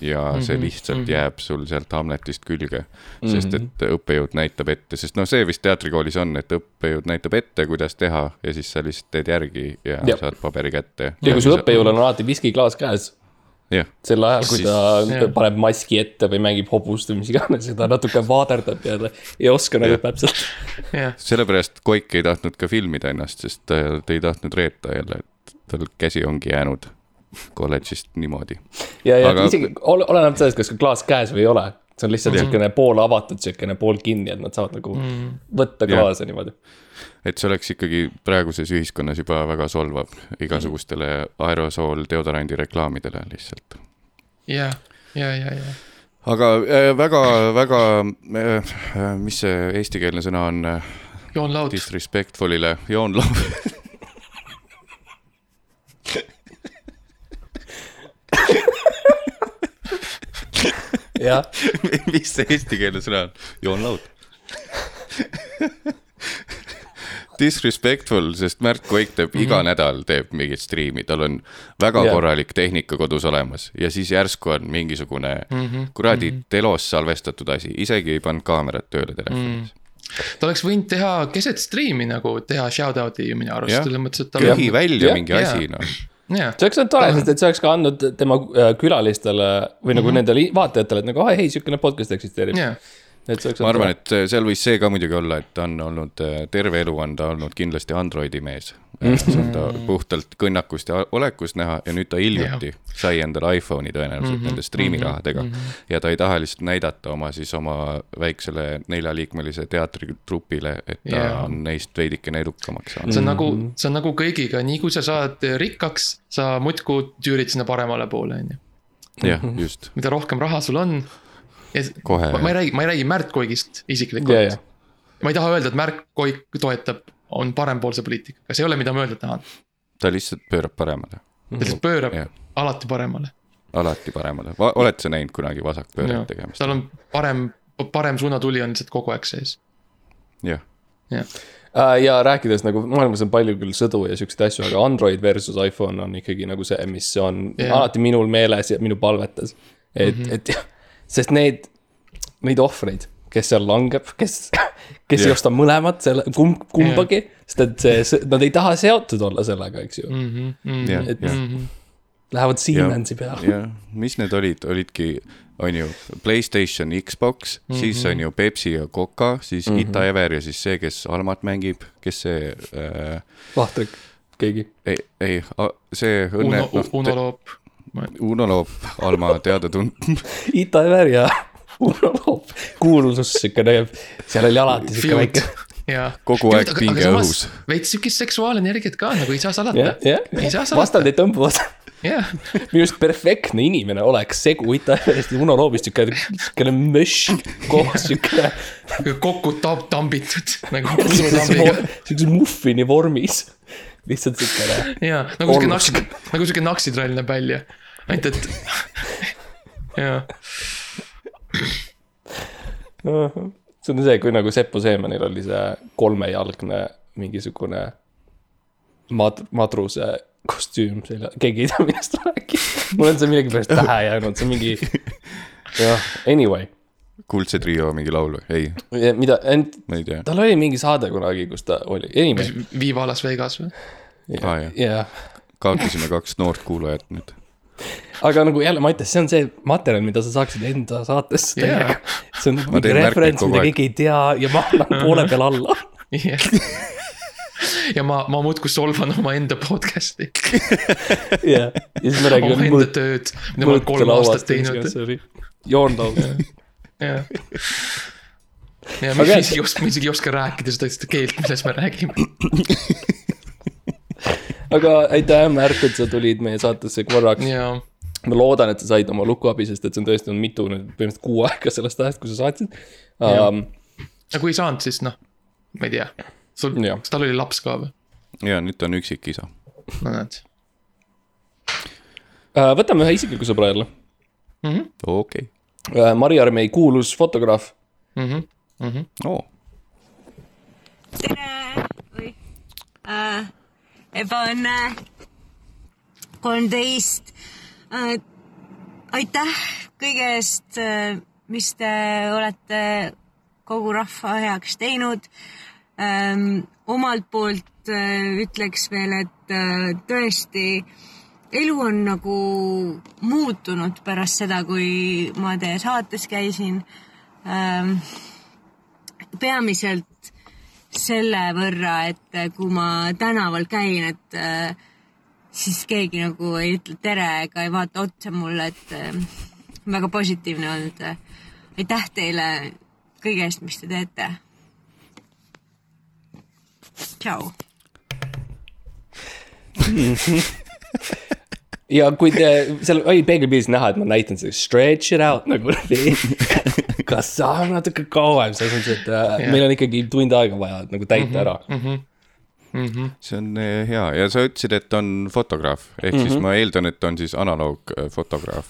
D: ja mm -hmm. see lihtsalt mm -hmm. jääb sul sealt Hamletist külge, sest et õppejõud näitab ette, sest noh, see vist teatrikoolis on, et õppejõud näitab ette, kuidas teha ja siis sa lihtsalt teed järgi ja, ja.
B: Jah.
D: saad paberi kätte.
B: ja kui su õppejõul on alati viskiklaas käes,
D: jah,
B: sel ajal, kui ta
C: Jah.
B: paneb maski ette või mängib hobust või mis iganes ja ta natuke vaaderdab ja ta ei oska nagu täpselt.
C: jah,
D: sellepärast Koik ei tahtnud ka filmida ennast, sest ta, ta ei tahtnud reeta jälle, et tal käsi ongi jäänud kolledžist niimoodi.
B: ja, ja
D: Aga-
B: isegi ol- oleneb sellest, kas ka klaas käes või ei ole. see on lihtsalt niisugune pool avatud, niisugune pool kinni, et nad saavad nagu mm. võtta klaase niimoodi.
D: et see oleks ikkagi praeguses ühiskonnas juba väga solvav igasugustele aerosool deodorandi reklaamidele lihtsalt.
C: ja, ja, ja, ja.
D: aga äh, väga, väga äh,, mis see eestikeelne sõna on äh,
C: Joon Laud,
D: disrespectful'ile, joonlaud.
B: jah,
D: mis see eestikeelne sõna on? joonlaud. Disrespectful, sest Märt Koik teeb mm -hmm. iga nädal teeb mingit striimi, tal on väga yeah. korralik tehnika kodus olemas ja siis järsku on mingisugune mm -hmm. kuradi mm -hmm. telos salvestatud asi, isegi ei pannud kaamerat tööle telefonis mm.
C: ta oleks võinud teha keset striimi nagu teha shout-out'i minu arust, selles mõttes, et
D: -hmm. köhi. välja
B: Jah.
D: mingi
C: Jaa.
D: asi, noh.
C: jah,
B: see oleks olnud tore, sest et see oleks ka andnud tema äh, külalistele või nagu mm -hmm. nendele vaatajatele, et nagu ai, hei, niisugune podcast eksisteerib. oleks
D: ma arvan, et seal võis see ka muidugi olla, et ta on olnud äh, terve elu on ta olnud kindlasti Androidi mees. See on ta puhtalt kõnnakust ja olekust näha ja nüüd ta hiljuti sai endale iPhone'i tõenäoliselt nende striimirahadega. ja ta ei taha lihtsalt näidata oma siis oma väiksele neljaliikmelise teatritrupile, et ta
C: Jaa.
D: on neist veidikene edukamaks saanud.
C: see on nagu, see on nagu kõigiga, nii kui sa saad rikkaks, sa muudkui tüürid sinna paremale poole, on ju.
D: jah, just,
C: mida rohkem raha sul on.
D: Kohe.
C: ma ei räägi, ma ei räägi Märt Koigist isiklikult
B: ja, ja,
C: ma ei taha öelda, et Märt Koik toetab, on parempoolse poliitikaga, see ei ole, mida ma öelda tahan.
D: ta lihtsalt pöörab paremale,
C: ta lihtsalt pöörab
D: Jah.
C: alati paremale.
D: alati paremale, oled sa näinud kunagi vasakpööret tegemist?
C: tal on parem, parem suunatuli on lihtsalt kogu aeg sees.
D: jah,
C: jah,
B: Äh, ja rääkides nagu maailmas on palju küll sõdu ja siukseid asju, aga Android versus iPhone on ikkagi nagu see, mis on yeah. alati minul meeles ja minu palvetes. et mm, -hmm. et jah, sest need, neid ohvreid, kes seal langeb, kes, kes
D: Jah.
B: ei osta mõlemat, selle, kumb, kumbagi yeah., sest et see, see, nad ei taha seotud olla sellega, eks ju mm.
C: Mhm.
B: -hmm.
D: jah,
B: et
D: jah.
B: Lähevad Siemensi peale.
D: jah, mis need olid, olidki, on ju Playstation, Xbox mm, -hmm. siis on ju Pepsi ja Coca, siis mm -hmm. Ita Ever ja siis see, kes Almat mängib, kes see äh,,
B: Vahtrik, keegi.
D: ei, ei, see õnne
C: Uno, Uno Loop.
D: Uno Loop, Alma teada-tuntud.
B: Ita Ever ja Kuulsus siukene, seal oli alati
C: Feud.
B: väike.
D: Kogu aeg pinge õhus..
C: veits siukest seksuaalenergiat ka nagu ei saa salata
B: jah
C: ei
B: tõmbuvad.
C: jah,
B: minu arust perfektne inimene oleks segu Ita Everist ja Uno Loobist siuke, siukene möš koos siuke.
C: kokku tab-, tambitud nagu
B: siukses muffini vormis. lihtsalt siukene.
C: jaa, nagu
B: Ollus.
C: naks, nagu siuke naksitrall näeb välja. ainult et, jaa,
B: see on see, kui nagu Seppo Seemanil oli see kolmejalgne mingisugune mat-, madruse kostüüm selja, keegi ei tea, millest ta räägib. mul on see millegipärast pähe jäänud, see on mingi, jah, anyway.
D: kuldse trio mingi laul või? ei,
B: mida, tal oli mingi saade kunagi, kus ta oli, anyway,
C: Viva Las Vegas või?
D: jah,
B: jah.
D: kaotasime kaks noort kuulajat nüüd.
B: Aga nagu jälle, Mattias, see on see materjal, mida sa saaksid enda saatesse teha
C: Jaa.
B: see on mingi referents, mida keegi ei tea ja ma annan poole peal alla.
C: jah. ja ma, ma muudkui solvan omaenda podcast'i,
B: jah, ja siis me räägime
C: omaenda tööd, mida ma olen kolm aastat teinud.
B: joonlaud.
C: jah. ja ma
B: Aga-
C: isegi ei oska, ma isegi ei oska rääkida seda, seda keelt, milles me räägime.
B: aga aitäh, Märt, et sa tulid meie saatesse korraks.
C: ja,
B: ma loodan, et sa said oma luku abi, sest et see on tõesti olnud mitu, põhimõtteliselt kuu aega sellest ajast, kui sa saatsid um,.
C: aga kui ei saanud, siis noh, ma ei tea, sul, kas tal oli laps ka või?
D: ja nüüd ta on üksikisa.
C: no näed.
B: Uh, võtame ühe isikliku sõbra jälle
D: okei okay.,
B: uh,. Mari Armei kuulus fotograaf.
D: oo,
K: tere või äh, ebaõnne kolmteist äh,. aitäh kõige eest äh,, mis te olete kogu rahva heaks teinud ähm,. omalt poolt äh, ütleks veel, et äh, tõesti elu on nagu muutunud pärast seda, kui ma teie saates käisin ähm,. peamiselt selle võrra, et kui ma tänaval käin, et äh, siis keegi nagu ei ütle tere ega ei vaata otsa mulle, et äh, väga positiivne olnud. aitäh teile kõige eest, mis te teete. tšau.
B: ja kui te, seal oli peegelpildis näha, et ma näitan seda stretch it out nagu kas saab natuke kauem, selles mõttes, et uh,
C: Jah.
B: meil on ikkagi tund aega vaja nagu täita ära.
D: See on eh, hea. Ja sa ütlesid, et on fotograaf, ehk mm -hmm. siis ma eeldan, et on siis analoogfotograaf.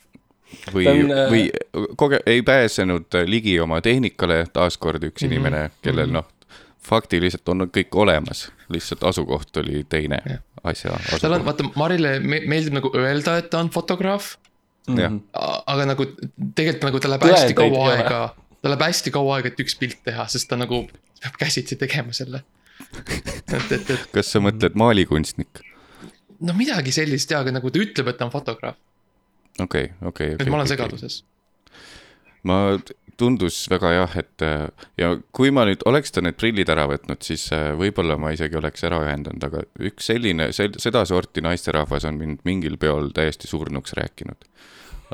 D: või
B: Ta on,, äh,
D: või koge-, ei pääsenud ligi oma tehnikale, taaskord üks mm -hmm. inimene, kellel noh, faktiliselt on kõik olemas, lihtsalt asukoht oli teine asja
C: tal on, vaata, Marile me- meeldib nagu öelda, et ta on fotograaf,
D: jah,
C: aga nagu tegelikult nagu ta läheb
B: Tõendeid
C: hästi kaua aega, tal läheb hästi kaua aega, et üks pilt teha, sest ta nagu peab käsitsi tegema selle. et, et, et
D: kas sa mõtled maalikunstnik?
C: no midagi sellist ja, aga nagu ta ütleb, et ta on fotograaf,
D: okei, okei.
C: et ma olen segaduses.
D: ma, tundus väga jah, et äh, ja kui ma nüüd oleks ta need prillid ära võtnud, siis äh, võib-olla ma isegi oleks ära ühendanud, aga üks selline, sedasorti naisterahvas on mind mingil peol täiesti surnuks rääkinud.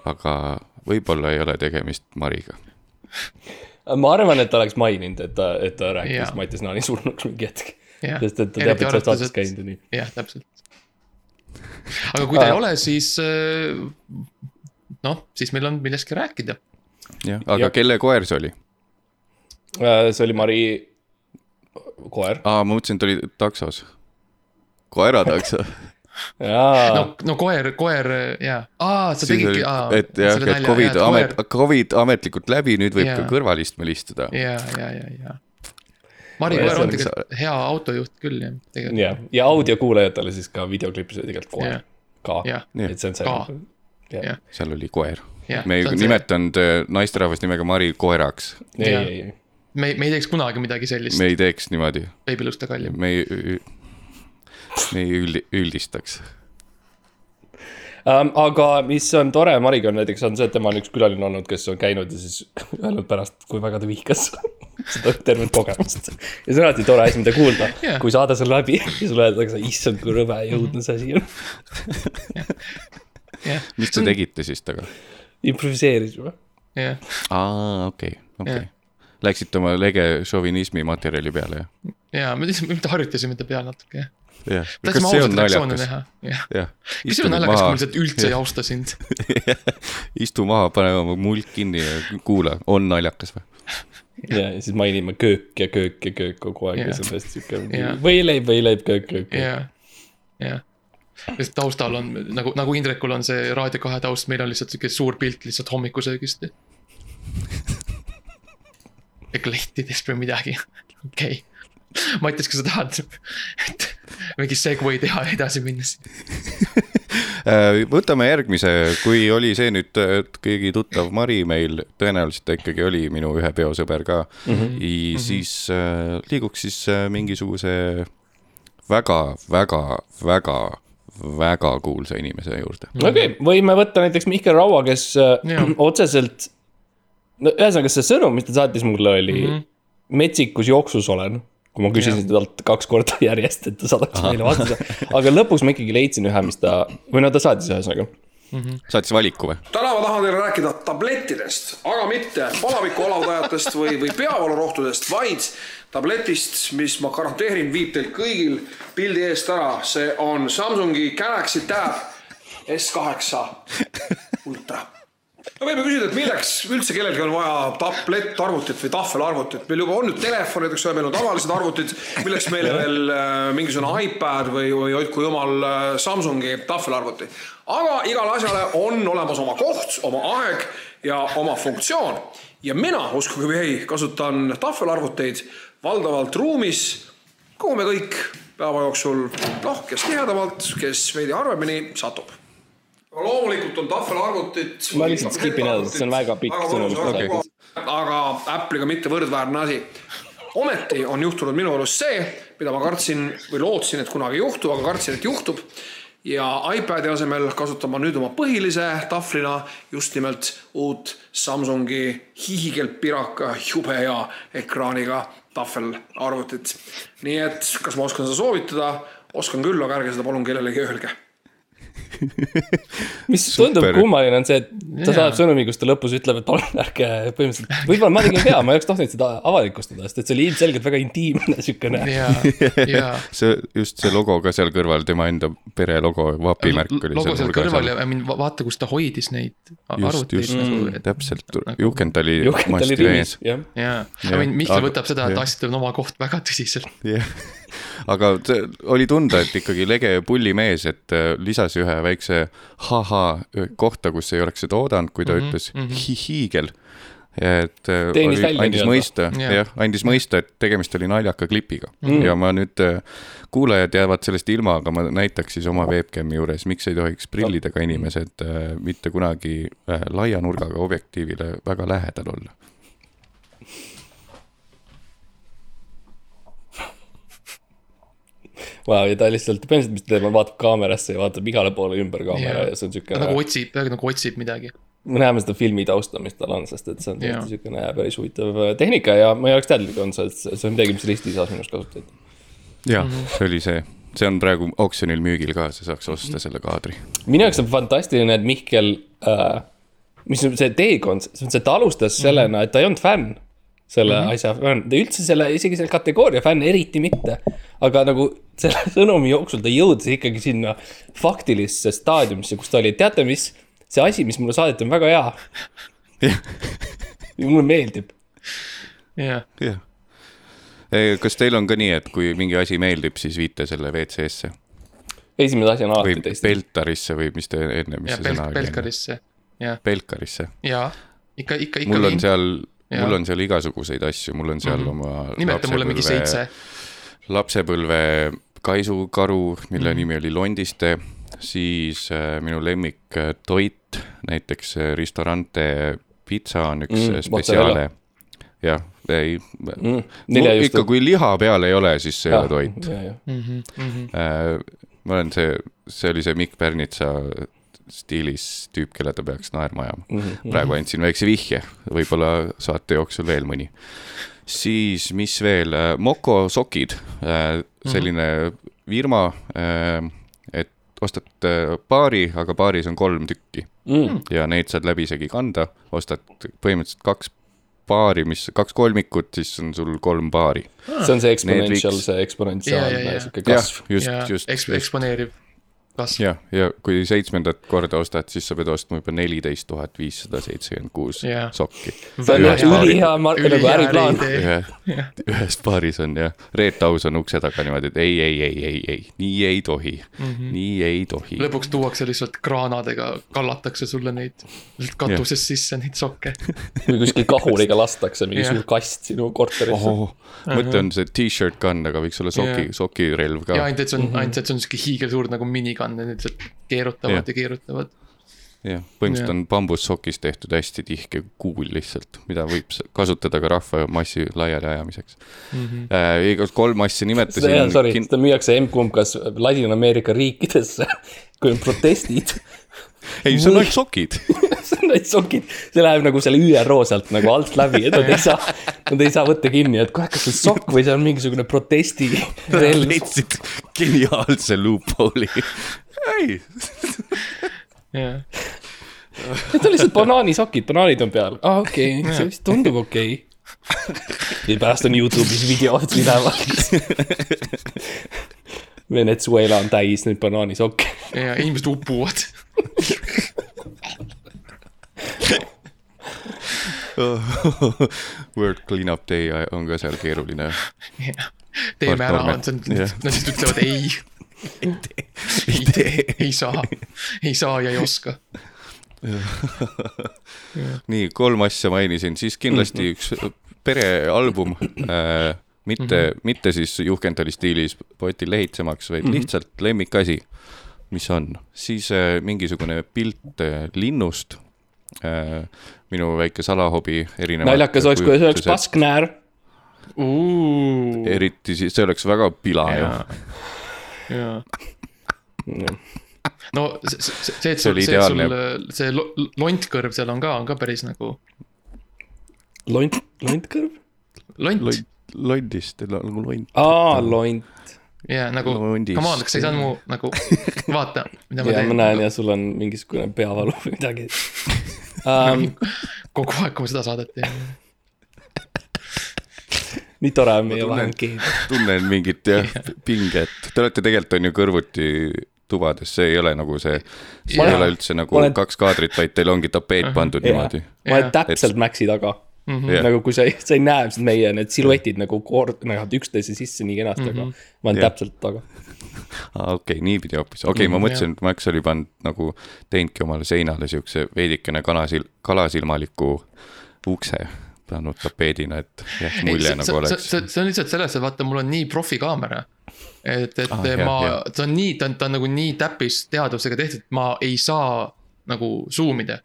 D: aga võib-olla ei ole tegemist Mariga.
B: ma arvan, et ta oleks maininud, et ta, et ta rääkis
C: Jaa.
B: Mattias Naani surnuks mingi hetk. Sest et ta teab, et sa oled saates käinud ja nii.
C: jah, täpselt. aga kui ta ei ole, siis äh, noh, siis meil on millestki rääkida.
D: jah, aga
B: Ja-
D: ja. kelle koer see oli?
B: Äh, see oli Mari koer.
D: aa, ma mõtlesin, et oli taksos. koeratakso.
B: jaa
C: no, no koer, koer ja, aa, sa tegidki, aa.
D: et jah, et Covid amet, Covid ametlikult läbi, nüüd võib
C: Jaa.
D: ka kõrvalistme istuda.
C: ja, ja, ja, ja. Mari koer on tegelikult hea autojuht küll jah, tegelikult.
B: jah, ja audiokuulajatele siis ka videoklipis oli tegelikult koer
C: Jah.
B: ka,
C: Jah.
B: et see on see. Jah
C: Jah.,
D: seal oli koer
C: Jah,.
D: me ei nimetanud äh, naisterahvast nimega Mari koeraks.
B: ei, ei, ei,
C: me, me ei teeks kunagi midagi sellist
D: me, ei teeks niimoodi,
C: beebiluste kallim.
D: me ei, me ei üldi-, üldistaks.
B: um,. aga mis on tore Mariga on näiteks on see, et tema on üks külaline olnud, kes on käinud ja siis öelnud pärast, kui väga ta vihkas seda tervet kogemust. ja see on alati tore asi, mida kuulda
C: Jaa.
B: yeah., kui saade on läbi ja sulle öeldakse, issand, kui rõve ja õudne see asi on.
C: jah,
D: mis te tegite siis temaga?
B: improviseerisime.
C: jah,
D: aa, okei, okei
C: Jah..
D: Läksite oma lege šovinismi materjali peale, jah?
C: ja me lihtsalt, me harjutasime ta peal natuke, jah.
D: jah. kas see on naljakas?
C: näha, jah. kas see on naljakas, kui ma lihtsalt üldse ei austa sind?
D: istu maha, pane oma mulk kinni ja kuula, on naljakas või?
B: ja, ja siis mainime köök ja köök ja köök kogu aeg ja
C: Jah.
B: see on hästi siuke
C: Jah.
B: võileib, võileib, köök, köök,
C: jah, jah. sest taustal on nagu, nagu Indrekul on see Raadio kahe taust, meil on lihtsalt sihuke suur pilt lihtsalt hommikusöögist. eklehtidest või midagi, okei okay.. Mattias, kas sa tahad et mingi segway teha ja edasi minna?
D: Äh, võtame järgmise, kui oli see nüüd, et keegi tuttav Mari meil, tõenäoliselt ta ikkagi oli minu ühe peosõber ka mm. -hmm. siis äh, liiguks siis äh, mingisuguse väga, väga, väga, väga kuulsa inimese juurde.
B: okei okay,, võime võtta näiteks Mihkel Raua, kes äh,
C: Jaa.
B: otseselt, no ühesõnaga see sõnum, mis ta saatis mulle, oli mm. -hmm. metsikus jooksus olen. Kui ma küsisin talt kaks korda järjest, et ta saadaks meile vastuse, aga lõpuks ma ikkagi leidsin ühe, mis ta, või no ta saatis ühesõnaga.
D: saatis valiku või?
L: täna ma tahan teile rääkida tablettidest, aga mitte palaviku alavdajatest või, või peavoolurohtudest, vaid tabletist, mis ma garanteerin, viib teil kõigil pildi eest ära, see on Samsungi Galaxy Tab S8 Ultra. No võime küsida, et milleks üldse kellelgi on vaja tablettarvutit või tahvelarvutit, meil juba on nüüd telefonid, eks ole, meil on tavalised arvutid, milleks meile veel äh, mingisugune iPad või, või hoidku jumal äh, Samsungi tahvelarvuti. aga igale asjale on olemas oma koht, oma aeg ja oma funktsioon. ja mina, uskuge või ei, kasutan tahvelarvuteid valdavalt ruumis, kuhu me kõik päeva jooksul, noh, kes tihedamalt, kes veidi harvemini satub loomulikult on tahvelarvutid.
B: Ma lihtsalt skipin edasi, see on väga pikk sõnum, räägin.
L: aga Apple'iga mitte võrdväärne asi. ometi on juhtunud minu elus see, mida ma kartsin või lootsin, et kunagi ei juhtu, aga kartsin, et juhtub. ja iPad'i asemel kasutan ma nüüd oma põhilise tahvlina just nimelt uut Samsungi hiigelpiraka jube hea ekraaniga tahvelarvutit. nii et kas ma oskan seda soovitada? oskan küll, aga ärge seda palun kellelegi öelge
B: mis tundub
D: Super.
B: kummaline on see, et ta
C: Jaa.
B: saadab sõnumi, kus ta lõpus ütleb, et palun ärge põhimõtteliselt, võib-olla ma tegin vea, ma ei oleks tohtinud seda avalikustada, sest et see oli ilmselgelt väga intiimne siukene.
C: ja, ja.
D: see, just see logo ka seal kõrval, tema enda pere logo, vapimärk oli
C: logo seal kõrval ja vaata, kus ta hoidis neid a-
D: just,
C: arvuteid
D: just
C: nagu,
D: mm, täpselt
C: nagu-,
D: Juhkend oli
B: juhend oli
D: masti
B: rivis jah.
C: jaa, I mean Mihkel
D: aga-
C: võtab seda, et asjadel on oma koht väga tõsiselt.
D: jah, aga see oli tunda, et ikkagi lege pullimees, et äh, lisas ühe väikse ha-ha kohta, kus ei oleks seda oodanud, kui ta mm -hmm, ütles
C: mhm.
D: hi hiigel. et äh,
B: Teenis
D: oli, andis mõista,
C: Jah.
D: andis mõista, et tegemist oli naljaka klipiga mm. -hmm. ja ma nüüd, kuulajad jäävad sellest ilma, aga ma näitaks siis oma webcam'i juures, miks ei tohiks prillidega inimesed äh, mitte kunagi äh, laia nurgaga objektiivile väga lähedal olla.
B: Vau, ja ta lihtsalt, põhimõtteliselt, mis ta teeb, on vaatab kaamerasse ja vaatab igale poole ümber kaamera
C: Jaa.
B: ja see on
C: ta
B: siukene
C: nagu. otsib, peaaegu nagu otsib midagi.
B: me näeme seda filmi tausta, mis tal on, sest et see on tõesti siukene päris huvitav äh, tehnika ja ma ei oleks teadlik olnud sellest, see on midagi, mis risti saas minust kasutati.
D: jah
C: Mhm.
D: see oli see, see on praegu oksjonil müügil ka, sa saaks osta selle kaadri.
B: minu jaoks on fantastiline, et Mihkel äh,, mis on see teekond, see, ta alustas sellena, et ta ei olnud fänn selle mm -hmm. asja fänn, ta üldse selle, isegi selle kategooria fänn eriti mitte. aga nagu selle sõnumi jooksul ta jõudis ikkagi sinna faktilisse staadiumisse, kus ta oli, teate mis, see asi, mis mulle saadeti, on väga hea. mulle meeldib.
C: jah,
D: jah. kas teil on ka nii, et kui mingi asi meeldib, siis viite selle WC-sse
B: esimene asi on alati teist.
D: Beltarisse või mis te enne, mis
C: ja
D: see
C: Belk-
D: sõna, oli?
C: Belkarisse, jah,
D: Belkarisse.
C: ja ikka, ikka, ikka.
D: mul on seal,
C: Jaa.
D: Mul on seal igasuguseid asju, mul on seal mm. -hmm. oma
C: nimeta mulle mingi seitse.
D: lapsepõlve kaisukaru, mille mm. -hmm. nimi oli Londiste, siis äh, minu lemmik äh, toit, näiteks äh, Ristorante pitsa on üks
B: Mm,
D: mm, spetsiaale jah, ei
B: Mm,
D: mm,, ikka kui liha peal ei ole, siis see ei ole toit.
B: ja, ja.
C: Mhm,
D: Äh, ma olen see, see oli see Mikk Pärnitsa stiilis tüüp, kelle ta peaks naerma ajama mm.
B: Mhm,
D: -hmm. praegu andsin väikse vihje, võib-olla saate jooksul veel mõni. siis, mis veel, Moko sokid, selline firma, et ostad äh, paari, aga paaris on kolm tükki
B: Mm.
D: ja neid saad läbisegi kanda, ostad põhimõtteliselt kaks paari, mis, kaks kolmikut, siis on sul kolm paari.
B: see on see exponential, see eksponentsiaalne sihuke kasv.
D: just just,
C: eks-, eksponeeriv.
D: jah, ja kui seitsmendat korda ostad, siis sa pead ostma juba neliteist tuhat viissada seitsekümmend kuus sokki.
B: see on
D: Ühes
B: ülihea nagu äriplaan.
D: ühes paaris on jah, Reet Aus on ukse taga niimoodi, et ei, ei, ei, ei, ei, nii ei tohi mm,
C: Mhm.
D: -hmm. nii ei tohi.
C: lõpuks tuuakse lihtsalt kraanadega, kallatakse sulle neid lihtsalt katusest sisse neid sokke.
B: või kuskil kahuriga lastakse mingi suur kast sinu korterisse
D: oh,. mõte on see t-shirt gun, aga võiks olla soki sokirelv ka
C: ja. ainult, et see on, ainult, et see on sihuke hiigelsuur nagu minigun, need lihtsalt keerutavad
D: Jah.
C: ja keerutavad.
D: jah, põhimõtteliselt on bambussokist tehtud hästi tihke kuul lihtsalt, mida võib kasutada ka rahvamassi laialiajamiseks mm.
C: Mhm.
D: -hmm. äh, igas kolm asja nimetasin.
B: sorry, seda müüakse M-kumb kas Ladina-Ameerika riikidesse, kui on protestid.
D: ei, see on ainult sokid.
B: see on ainult sokid, see läheb nagu selle ÜRO sealt nagu alt läbi, et nad ei saa, nad ei saa võtta kinni, et kuule, kas see on sokk või see on mingisugune protesti relv.
D: leidsid geniaalse loophole'i. ei,
C: jah,
B: Need on lihtsalt banaanisokid, banaanid on peal, aa okei okay,, see vist tundub okei okay.. ja pärast on Youtube'is videod üleval. Venezuela on täis neid banaanisokke.
C: ja inimesed upuvad.
D: World Cleanup Day on ka seal keeruline.
C: teeme ära,
D: Norme.
C: see on,
D: Jah.
C: nad lihtsalt ütlevad ei. ei tee, ei saa, ei saa ja ei oska.
D: nii, kolm asja mainisin, siis kindlasti üks perealbum äh,. mitte mm, -hmm. mitte siis Juhkendali stiilis potil lehitsemaks, vaid mm -hmm. lihtsalt lemmikasi, mis on, siis äh, mingisugune pilt äh, linnust äh,. minu väike salahobi.
B: naljakas oleks, kui see oleks. pasknäär.
D: eriti siis, see oleks väga pila ju.
C: jaa. no see, see, see, et sul, see, sul
D: ideaalne.
C: see lo- lontkõrv seal on ka, on ka päris nagu
B: lont, lontkõrv?
C: lont.
D: londist, nagu lont.
B: aa, lont.
C: jaa, nagu, come on, kas sa ei saanud mu nagu, vaata, mida ma
B: ja ma
C: teen.
B: näen ja sul on mingisugune peavalu või midagi um,.
C: kogu aeg, kui ma seda saadet teen.
B: nii tore on meie vahel keegi.
D: tunnen mingit jah pinget, te olete tegelikult on ju kõrvuti tubades, see ei ole nagu see, see
B: Ma
D: ei ole üldse nagu
B: ma olen-
D: kaks kaadrit, vaid teil ongi tapeet pandud niimoodi.
B: ma olen täpselt Maxi taga mm. -hmm. nagu kui sa, sa ei näe siis meie need siluetid nagu kord-, lähevad üksteise sisse nii kenasti mm, -hmm. aga ma olen
D: Jah.
B: täpselt taga.
D: aa, okei, niipidi hoopis, okei okay,, ma
B: Mhm,
D: mõtlesin, et Max oli pannud nagu, teinudki omale seinale siukse veidikene kanasil-, kalasilmaliku ukse pannud tapeedina, et jah, mulje nagu
C: see,
D: oleks.
C: see, see on lihtsalt selles, et vaata, mul on nii profikaamera. et, et
D: Ah,
C: ah,
D: jah,
C: ma ta on nii, ta on, ta on nagu nii täppisteadusega tehtud, et ma ei saa nagu zoom ida.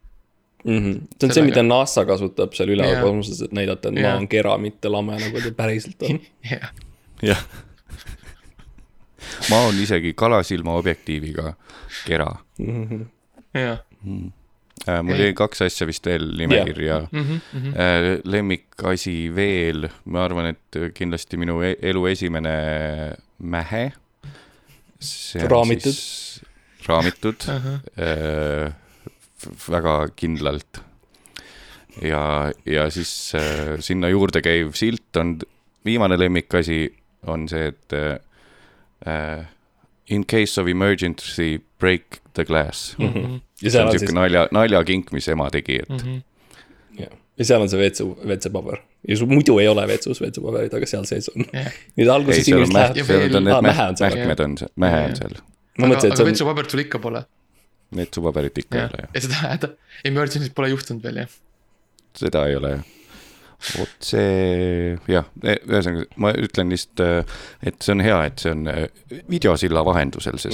B: Mm -hmm. see on see,
C: Sellega.
B: mida NASA kasutab seal üleval kosmoses, et näidata, et maa
C: Jah.
B: on kera, mitte lame, nagu ta päriselt on.
C: jah,
D: jah. ma olen isegi kalasilma objektiiviga kera
C: jah.
D: äh,. mul
C: Ei.
D: jäi kaks asja vist veel nimekirja
C: Mhm, mhm.
D: äh,. lemmikasi veel, ma arvan, et kindlasti minu e- elu esimene mähe.
B: Raamitud..
D: raamitud
C: Ahah.
D: äh, v- väga kindlalt. ja, ja siis äh, sinna juurde käiv silt on, viimane lemmikasi on see, et äh, in case of emergency break the glass mm. -hmm.
B: Ja
D: see
B: seal
D: on siuke
B: siis-
D: nalja, naljakink, mis ema tegi, et mm.
C: Mhm.
B: ja seal on see WC, WC-paber ja sul muidu ei ole WC-s WC-paberit, aga seal sees on
C: Jah.
B: nüüd alguses
D: seal on
B: inimesed lähevad.
D: seal on
B: seal.
D: mähkmed on see, mähe on seal.
B: ma
C: aga,
B: mõtlesin, et
C: aga
B: see on,
C: vetsupaberit sul ikka pole.
D: Vetsupaberit ikka ei ole jah,
C: ja seda häda, emergency't pole juhtunud veel jah.
D: seda ei ole jah. vot see, jah, ühesõnaga ma ütlen lihtsalt, et see on hea, et see on äh, videosilla vahendusel, see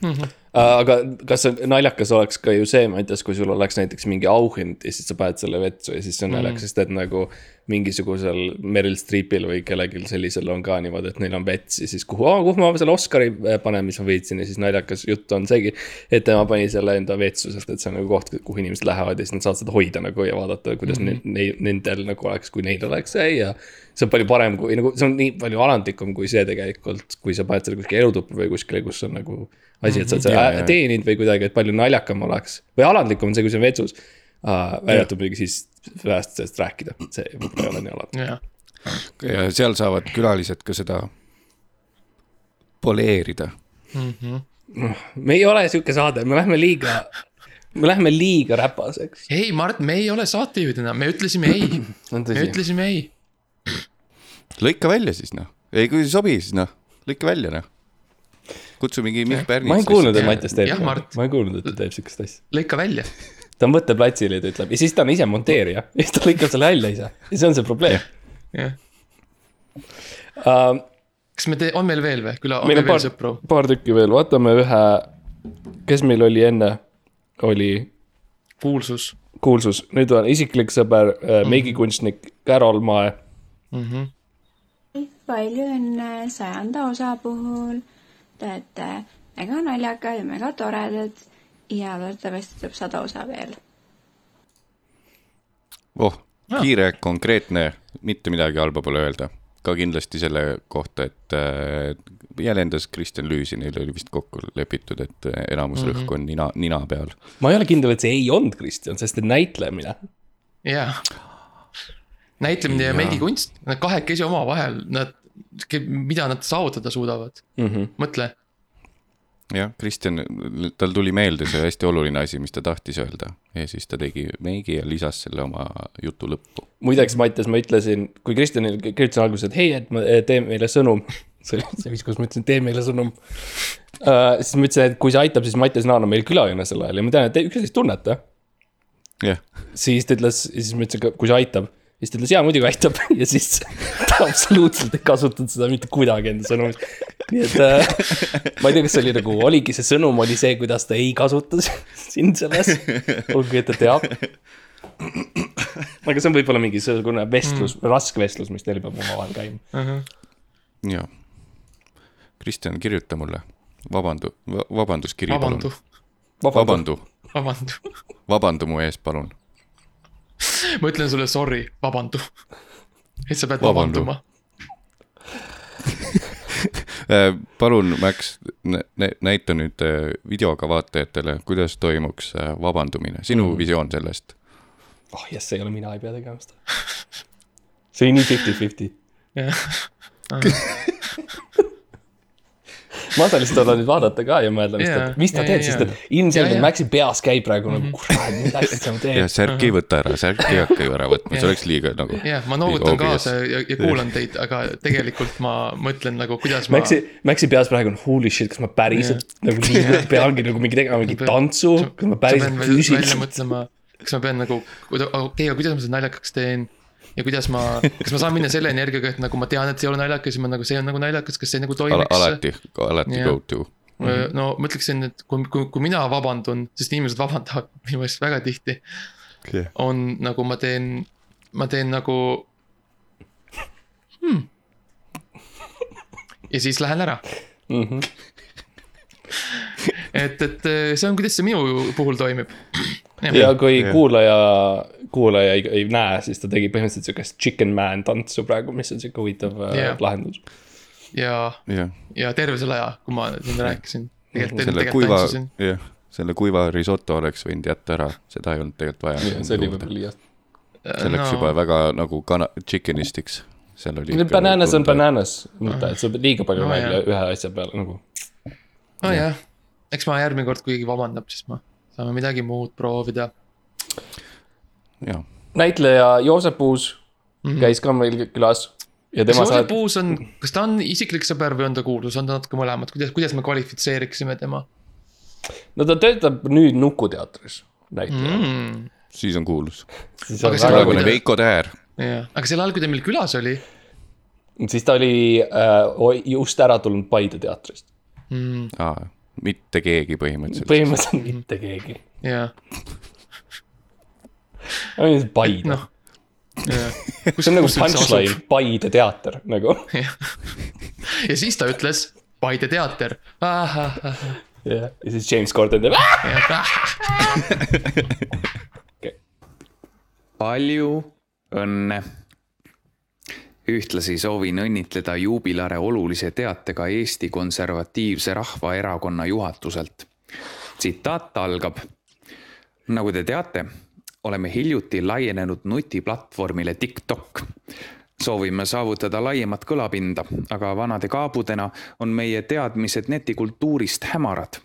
B: Jah.
D: salvestus.
B: aga kas naljakas oleks ka ju see, Mattias, kui sul oleks näiteks mingi auhind ja siis sa paned selle vetsu ja siis see on naljakas, sest et nagu mingisugusel Meryl Streepil või kellelgi sellisel on ka niimoodi, et neil on vets ja siis kuhu, kuhu ma selle Oscari äh, panen, mis ma võitsin ja siis naljakas jutt on seegi. et tema pani selle enda vetsu, sest et see on nagu koht, kuhu inimesed lähevad ja siis nad saavad seda hoida nagu ja vaadata, kuidas mm. -hmm. ne, ne, nendel nagu oleks, kui neil oleks see ja. see on palju parem kui nagu, see on nii palju alandlikum kui see tegelikult, kui sa paned selle kuskile elutuppa või kuskile, kus on nagu asi, et sa oled
D: Mhm. Jaa.
B: teeninud või kuidagi, et palju naljakam oleks või alandlikum on see, kui see on vetsus uh,. välja arvatud muidugi siis vähest sellest rääkida, see võib-olla ei ole nii alandlik.
D: ja seal saavad külalised ka seda poleerida.
B: me ei ole sihuke saade, me lähme liiga, me lähme liiga räpaseks.
C: ei, Mart, me ei ole saatejuhid enam, me ütlesime ei, me ütlesime ei.
D: lõika välja siis noh, ei kui ei sobi, siis noh, lõika välja noh. Kutsu mingi Mihk Pärnits.
B: ma ei kuulnud, et Mattias teeb ma ei kuulnud, et ta teeb siukest asja.
C: lõika välja.
B: ta on võtteplatsil ja ta ütleb ja siis ta on ise monteerija ja siis ta lõikab selle välja ise ja see on see probleem
C: jah,
B: uh,.
C: kas me tee-, on meil veel või, küla, on
B: meil
C: meil veel
B: paar
C: sõpru?,
B: paar tükki veel, vaatame ühe, kes meil oli enne, oli
C: kuulsus
B: kuulsus, nüüd on isiklik sõber äh,, meigikunstnik Carol Mae.
C: mm. -hmm.
M: palju õnne sajanda osa puhul. Te olete mega naljakad ja mega toredad ja loodetavasti tuleb sada osa veel.
D: oh, kiire, konkreetne, mitte midagi halba pole öelda. ka kindlasti selle kohta, et äh, jälendas Kristjan Lüüsi, neil oli vist kokku lepitud, et äh, enamus mm -hmm. rõhk on nina, nina peal.
B: ma ei ole kindel, et see ei olnud Kristjan, sest et näitlemine.
C: jaa. näitlemine ja
D: Jaa.
C: meigikunst, nad kahekesi omavahel, nad, mida nad saavutada suudavad,
B: Mm -hmm.
C: mõtle.
D: jah, Kristjan, tal tuli meelde see hästi oluline asi, mis ta tahtis öelda ja siis ta tegi meigi ja lisas selle oma jutu lõppu.
B: muideks, Mattias, ma ütlesin, kui Kristjanil kirjutasin alguses, et hei, et ma tee meile sõnum. see oli see viis, kus ma ütlesin, tee meile sõnum uh,. siis ma ütlesin, et kui see aitab, siis Mattias Naan on meil külaline sel ajal ja ma tean, et te üksteist tunnete.
D: jah,
B: siis ta ütles, siis ma ütlesin, kui see aitab, siis ta ütles jaa, muidugi aitab ja siis ta absoluutselt ei kasutanud seda mitte kuidagi enda sõnumis. nii et äh, ma ei tea, kas see oli nagu, oligi see sõnum oli see, kuidas ta ei kasuta sind selles, olgugi et ta teab. aga see on võib-olla mingisugune vestlus mm., raske vestlus, mis teil peab omavahel käima.
D: ja. Kristjan, kirjuta mulle, vabandu, vabanduskiri palun
C: vabandu.,
D: vabandu,
C: vabandu.
D: vabandu mu ees, palun.
C: ma ütlen sulle sorry, vabandu. et sa pead
D: Vabandu.
C: vabanduma.
D: Äh, palun, Max, näita nüüd äh, videoga vaatajatele, kuidas toimuks äh, vabandumine, sinu mm. visioon sellest.
B: oh jess, see ei ole mina, ei pea tegema seda. see oli nii fifty-fifty.
C: jah,
B: ma saan lihtsalt olla nüüd vaadata ka ja mõelda, mis ta mis ta teeb, sest et ilmselgelt. Maxi peas käib praegu nagu kurat, mis asja sa
D: ja
B: teed.
D: särki ei võta ära, särki ei hakka ju ära võtma, see oleks liiga nagu.
C: jah, ma noogutan kaasa ja, ja kuulan teid, aga tegelikult ma mõtlen nagu, kuidas ma.
B: Maxi, Maxi peas praegu on holy shit, kas ma päriselt nagu liigun, peangi nagu mingi tegema mingi tantsu, kas ma päriselt
C: välja
B: füüsiliselt.
C: mõtlema, kas ma pean nagu, okei okay,, aga kuidas ma seda naljakaks teen ja kuidas ma, kas ma saan minna selle energiaga, et nagu ma tean, et see ei ole naljakas ja ma nagu, see on nagu naljakas, kas see nagu
D: Al
C: toimiks?
D: alati, alati
C: Jah.
D: go to.
C: no ma ütleksin, et kui, kui, kui mina vabandun, sest inimesed vabandavad minu eest väga tihti
D: Jah.
C: on nagu ma teen, ma teen nagu hmm.. ja siis lähen ära.
B: Mhm.
C: et, et see on, kuidas see minu puhul toimib.
B: Ja kui
D: Jah.
B: kuulaja, kuulaja ei, ei näe, siis ta tegi põhimõtteliselt siukest chicken man tantsu praegu, mis on siuke huvitav
C: Jah.
B: yeah. lahendus.
C: ja,
D: jah,
C: ja terve selle aja, kui ma siin rääkisin,
D: selle kuiva jah, selle kuiva risotto oleks võinud jätta ära, seda ei olnud tegelikult vaja.
B: see oli võib-olla liiast.
D: see läks juba väga nagu kana-, chickenistiks. seal oli.
B: Bananas on. bananas, mõtle, et sa pead liiga palju
C: No
B: välja ühe asja peale nagu.
C: nojah, eks ma järgmine kord, kui keegi vabandab, siis ma saame midagi muud proovida.
D: jah,
B: näitleja Joosep Uus
C: Mhm.
B: käis ka meil külas ja
C: kas
B: tema
C: Joosep
B: saad,
C: Uus on, kas ta on isiklik sõber või on ta kuulus, on ta natuke mõlemat, kuidas, kuidas me kvalifitseeriksime tema
B: no ta töötab nüüd Nukuteatris näitleja mm..
C: mm.?
D: siis on kuulus. praegune Veiko Täär.
C: jah, aga sel ajal, kui ta meil külas oli
B: siis ta oli äh, just ära tulnud Paide teatrist.
C: mm.,
D: aa, mitte keegi põhimõtteliselt.
B: põhimõtteliselt mitte keegi.
C: jah,
B: Paide
C: jah.
B: see on nagu punchline, Paide teater nagu.
C: ja siis ta ütles Paide teater.
B: jah, ja siis James Corden teeb.
N: palju õnne. Ühtlasi soovin õnnitleda juubilare olulise teatega Eesti Konservatiivse Rahvaerakonna juhatuselt. tsitaat algab. nagu te teate, oleme hiljuti laienenud nutiplatvormile TikTok soovime saavutada laiemat kõlapinda, aga vanade kaabudena on meie teadmised netikultuurist hämarad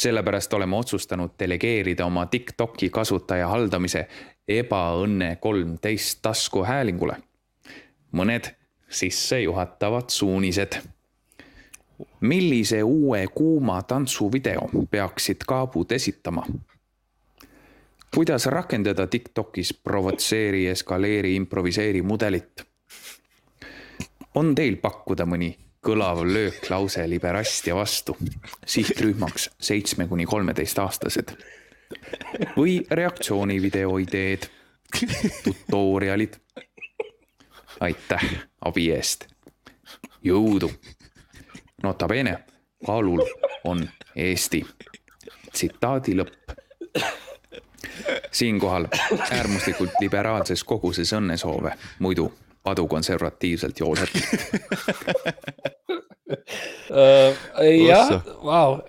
N: sellepärast oleme otsustanud delegeerida oma Tiktoki kasutaja haldamise ebaõnne kolmteist taskuhäälingule. Mõned sissejuhatavad suunised. millise uue kuuma tantsuvideo peaksid kaabud esitama? kuidas rakendada Tiktokis provotseeri, eskaleeri, improviseeri mudelit? on teil pakkuda mõni kõlav lööklause liberastia vastu sihtrühmaks seitsme kuni kolmeteistaastased või reaktsioonivideo ideed, tutorialid. Aitäh abi eest, jõudu. Nota bene, kaalul on Eesti. tsitaadi lõpp. siinkohal äärmuslikult liberaalses koguses õnnesoove, muidu padukonservatiivselt joolselt.
B: Äh, jah, vau,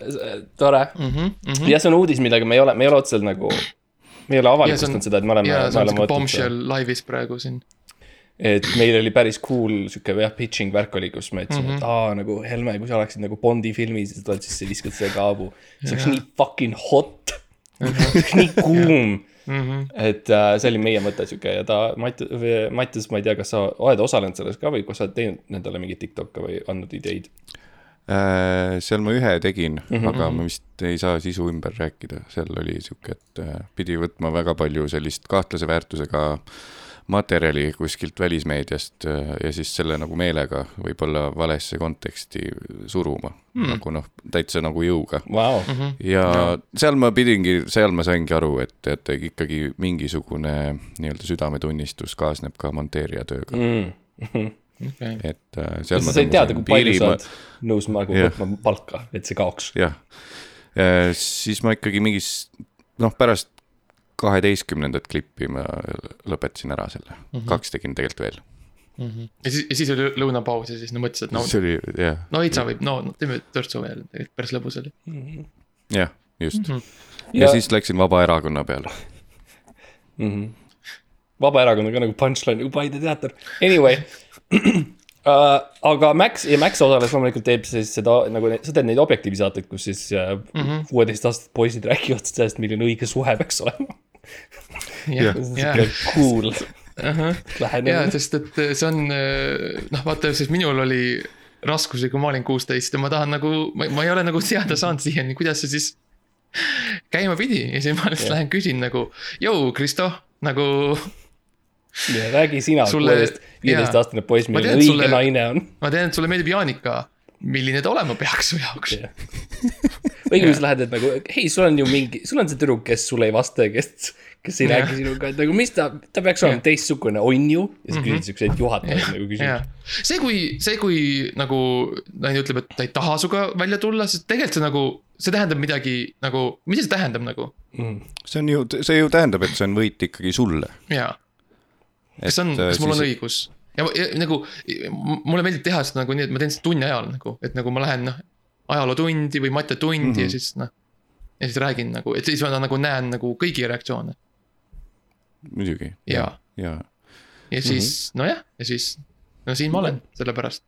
B: tore
C: Mhm, mhm.
B: jah, see on uudis, millega me ei ole, me ei ole otseselt nagu, me ei ole avalikustanud seda, et me oleme,
C: ja see on
B: võtnud
C: bombshell laivis praegu siin.
B: Et meil oli päris cool sihuke jah, pitching värk oli, kus me ütlesime mm,
C: Mhm.
B: -hmm. et aa nagu Helme, kui sa oleksid nagu Bondi filmis ja sa tuled sisse, viskad selle kaabu. see oleks
C: Jah.
B: nii fucking hot, nii kuum
C: Mhm.
B: et äh, see oli meie mõte sihuke ja ta, Matt, Mattias, ma ei tea, kas sa oled osalenud selles ka või kas sa oled teinud nendele mingeid Tiktok'e või andnud ideid?
D: Äh, seal ma ühe tegin mm,
B: Mhm,
D: -hmm. aga
B: mhm.
D: ma vist ei saa sisu ümber rääkida, seal oli sihuke, et äh, pidi võtma väga palju sellist kahtlase väärtusega materjali kuskilt välismeediast äh, ja siis selle nagu meelega võib-olla valesse konteksti suruma
C: Hmm.
D: mm., nagu noh, täitsa nagu jõuga
B: Vau.
C: Mhm.
D: ja
C: No.
D: seal ma pidingi, seal ma saingi aru, et, et ikkagi mingisugune nii-öelda südametunnistus kaasneb ka monteerija tööga
B: Mm. Mhm.
C: Okei.
D: et äh, seal
B: sa
D: ma
B: said teada, kui palju sa oled nõus nagu võtma palka, et see kaoks.
D: jah, siis ma ikkagi mingis, noh, pärast kaheteistkümnendat klippi ma lõpetasin ära selle mm,
C: Mhm.
D: -hmm. kaks tegin tegelikult veel.
C: Mhm. ja siis, ja siis oli lõunapaus ja siis no mõtlesid, et no.
D: see oli, jah,
C: no Itsa võib, no no teeme törtsu veel, tegelikult päris lõbus oli.
D: jah, just
C: Mhm.
D: mm. -hmm. ja, ja siis läksin Vabaerakonna peale.
B: mm. -hmm. Vabaerakond on ka nagu punchline Paide teater, anyway uh. aga Max ja Max osales loomulikult teeb siis seda nagu, sa teed neid objektiivi saateid, kus siis
C: Mhm.
B: kuueteistaastased uh, poisid räägivad sellest, milline õige suhe peaks olema.
C: jah,
B: sihuke cool
C: ja,
B: lähenemine.
C: sest et see on noh, vaata, siis minul oli raskusi, kui ma olin kuusteist ja ma tahan nagu, ma ei ole nagu teada saanud siiani, kuidas see siis käima pidi ja siis ma lihtsalt
B: Jah.
C: lähen küsin nagu, jõu, Kristo, nagu.
B: räägi sina, kuueteist, viieteistaastane poiss, milline õige naine on.
C: ma tean, et sulle meeldib Jaanika, milline ta olema peaks su jaoks.
B: õigemini sa lähed, et nagu hei, sul on ju mingi, sul on see tüdruk, kes sulle ei vasta ja kes, kes ei
C: Jah.
B: räägi sinuga, et nagu mis ta, ta peaks olema teistsugune, on ju. ja siis
C: Mhm.
B: küsid siukseid juhatavaid nagu
C: jah
B: küsimusi.,
C: see, kui, see, kui nagu naine ütleb, et ta ei taha sinuga välja tulla, siis tegelikult see nagu, see tähendab midagi nagu, mida see tähendab nagu,
D: see on ju, see ju tähendab, et see on võit ikkagi sulle.
C: jaa. kas on,
D: äh,
C: kas mul on õigus ja, ja nagu mulle meeldib teha seda nagu nii, et ma teen seda tunni ajal nagu, et nagu ma lähen noh, ajalootundi või matetundi mm -hmm.
D: Mhm.
C: ja siis noh. ja siis räägin nagu, et siis ma nagu näen nagu kõigi reaktsioone
D: muidugi.
C: Jaa.
D: ja,
C: ja siis mm -hmm. nojah, ja siis, no siin ma olen, sellepärast.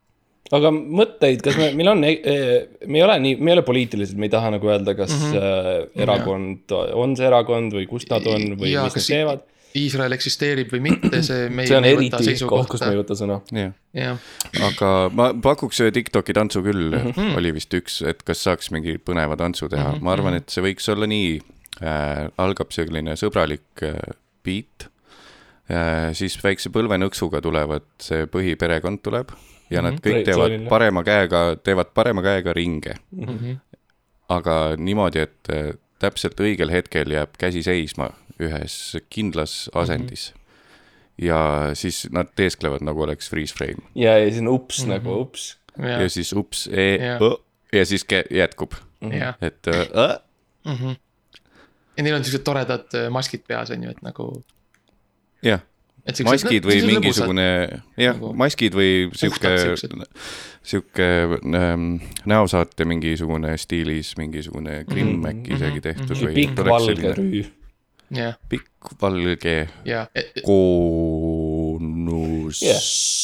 B: aga mõtteid, kas me, meil on, me ei ole nii, me ei ole poliitilised, me ei taha nagu öelda, kas mm
C: Mhm.
B: -hmm. erakond on see erakond või kus nad on või
C: Jaa,
B: mis nad
C: kas-
B: teevad.
C: Iisrael eksisteerib või mitte, see meil
B: see on
C: ei
B: eriti koht, kus me ei võta sõna.
D: jah. aga ma pakuks ühe Tiktoki tantsu küll mm,
C: Mhm.
D: -hmm. oli vist üks, et kas saaks mingi põneva tantsu teha mm,
C: Mhm,
D: -hmm. ma arvan, et see võiks olla nii äh,, algab selline sõbralik äh, beat äh,, siis väikse põlvenõksuga tulevad, see põhiperekond tuleb ja mm -hmm. nad
C: Mhm.
D: kõik teevad parema käega, teevad parema käega ringe
C: Mhm.
D: aga niimoodi, et äh, täpselt õigel hetkel jääb käsi seisma ühes kindlas asendis mm. -hmm. ja siis nad teesklevad nagu oleks freeze frame
B: ja, ja siis on ups mm
C: Mhm.
B: -hmm. nagu ups.
D: ja, ja siis ups e,
C: Jah.
D: ja siis jätkub
C: Jah.
D: et äh,
C: mm. -hmm. Ja neil on siuksed toredad äh, maskid peas on ju, et nagu
D: jah.
C: Et, siuksed-
D: maskid või mingisugune jah
C: nagu
D: maskid või sihuke sihuke ähm, näosaate mingisugune stiilis mingisugune grimm
C: Mhm,
D: äkki isegi
C: mhm,
D: tehtud
C: mhm.
D: või
B: pikk valge rüü.
C: jah,
D: pikk valge
C: ja,
D: koonus.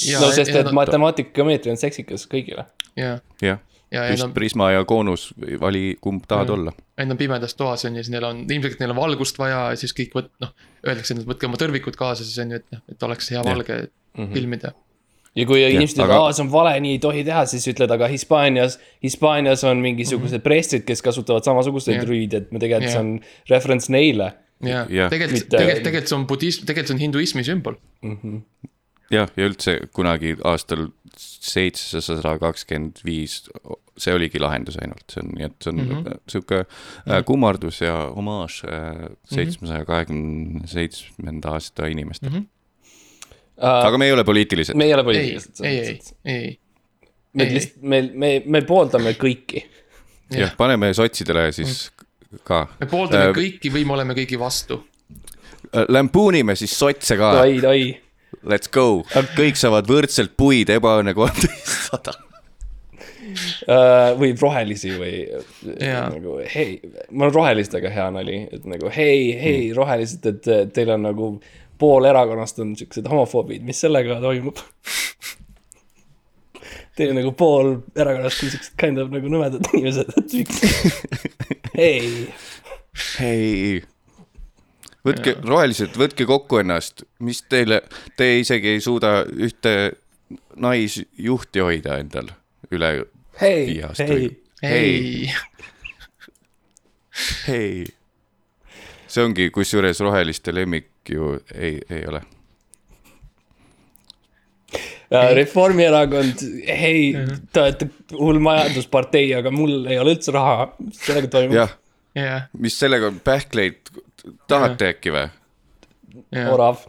B: Jah, no sest, et matemaatikameetri on seksikas kõigile.
C: ja,
D: jah, Just
C: on-
D: prisma ja koonus, vali kumb tahad
C: Mhm.
D: olla.
C: Need on pimedas toas on ju, siis neil on ilmselt neil on valgust vaja ja siis kõik võt-, noh. Öeldakse, et võtke oma tõrvikud kaasa, siis on ju, et noh, et oleks hea valge
B: Mhm.
C: filmida.
B: ja kui inimesed ütlevad
D: aga-
B: aa, see on vale, nii ei tohi teha, siis ütled, aga Hispaanias, Hispaanias on mingisugused mm -hmm. preestrid, kes kasutavad samasuguseid
C: Jah.
B: rüüd, et me tegelikult
C: Jah.
B: see on reference neile.
C: ja
D: Jah.
C: tegelikult, tegelikult, tegelikult see on budism, tegelikult see on hinduismi sümbol.
B: mm. -hmm.
D: jah, ja üldse kunagi aastal seitsesada kakskümmend viis, see oligi lahendus ainult, see on, nii et see on mm
C: Mhm.
D: -hmm. sihuke äh, kummardus ja homaaž äh, seitsmesaja kahekümne seitsmenda aasta inimestele
C: Mhm.
D: mm. -hmm. aga me ei ole poliitilised.
B: me ei ole poliitilised.
C: ei, ei, ei,
B: me
C: ei.
B: lihtsalt, me, me, me pooldame kõiki.
D: jah, paneme sotsidele siis ka.
C: me pooldame kõiki või me oleme kõigi vastu.
D: Lampoonime siis sotse ka.
B: oi, oi.
D: Let's go, kõik saavad võrdselt puid, ebaõnne kolmteist sada.
B: Äh, või rohelisi või
C: Jaa.
B: nagu hei, mul on rohelistega hea nali, et nagu hei, hei mm. rohelised, et äh, teil on nagu pool erakonnast on siuksed homofoobid, mis sellega toimub? Teil on nagu pool erakonnast on siuksed kind of nagu nõmedad inimesed, et miks? hei,
D: hei, võtke, rohelised, võtke kokku ennast, mis teile, te isegi ei suuda ühte naisjuhti hoida endal üle
B: Hei,
D: viie aasta
B: hei,
D: hei, hei. see ongi kusjuures roheliste lemmik ju ei, ei ole.
B: Äh, Reformierakond, hei, te olete hull majanduspartei, aga mul ei ole üldse raha, mis sellega toimub?
D: jah,
C: jah,
D: mis sellega, pähkleid tahate äkki või?
B: orav,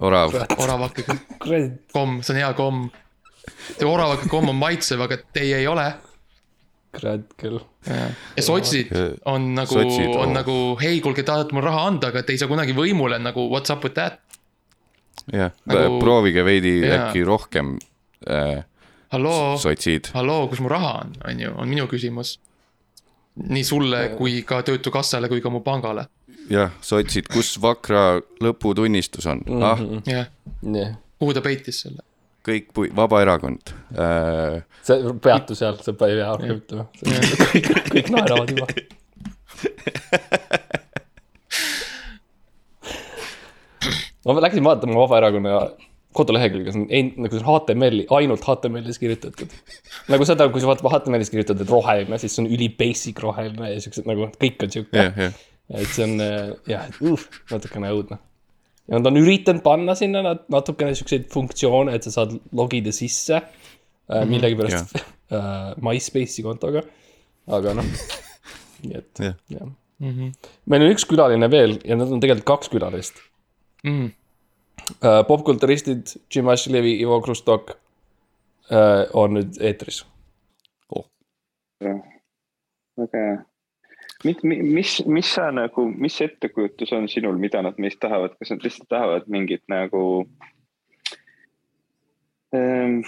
D: orav,
C: oravake komm, see on hea komm. see oravake komm on maitsev, aga teie ei ole.
B: kurat küll.
C: ja sotsid on nagu, on
D: oh.
C: nagu, hei, kuulge, tahate mul raha anda, aga te ei saa kunagi võimule nagu what's up with that.
D: jah
C: Nagu-,
D: proovige veidi
C: Jaa.
D: äkki rohkem äh,
C: halloo,
D: sotsid.
C: halloo, kus mu raha on, on ju, on minu küsimus. nii sulle kui ka Töötukassale kui ka mu pangale.
D: jah, sotsid, kus Vakra lõputunnistus on mm, -hmm. ah,
C: jah,
B: jah,
C: kuhu ta peitis selle?
D: kõik pui-, Vabaerakond äh,.
B: see peatu seal, sa ei pea rohkem ütlema. kõik, kõik naeravad juba. ma läksin vaatama Vabaerakonna kodulehekülge, see on ein- nagu see on HTML-i, ainult HTML-is kirjutatud. nagu seda, kui sa vaatad HTML-is kirjutad, et roheline, siis see on üli basic roheline ja siuksed nagu kõik on siuke
D: jah, jah,
B: et see on äh, jah, uh, natukene õudne. ja nad on üritanud panna sinna nat- natukene siukseid funktsioone, et sa saad logida sisse äh, millegipärast äh, MySpace'i kontoga. aga noh, nii et
D: Jah.
B: jah.
C: Mhm.
B: meil on üks külaline veel ja nad on tegelikult kaks külalist
C: Mm.
B: popkulturistid Jim Ashlevi, Ivo Krustok on nüüd eetris.
O: väga hea. mis, mis, mis sa nagu, mis ettekujutus on sinul, mida nad meist tahavad, kas nad lihtsalt tahavad mingit nagu ähm,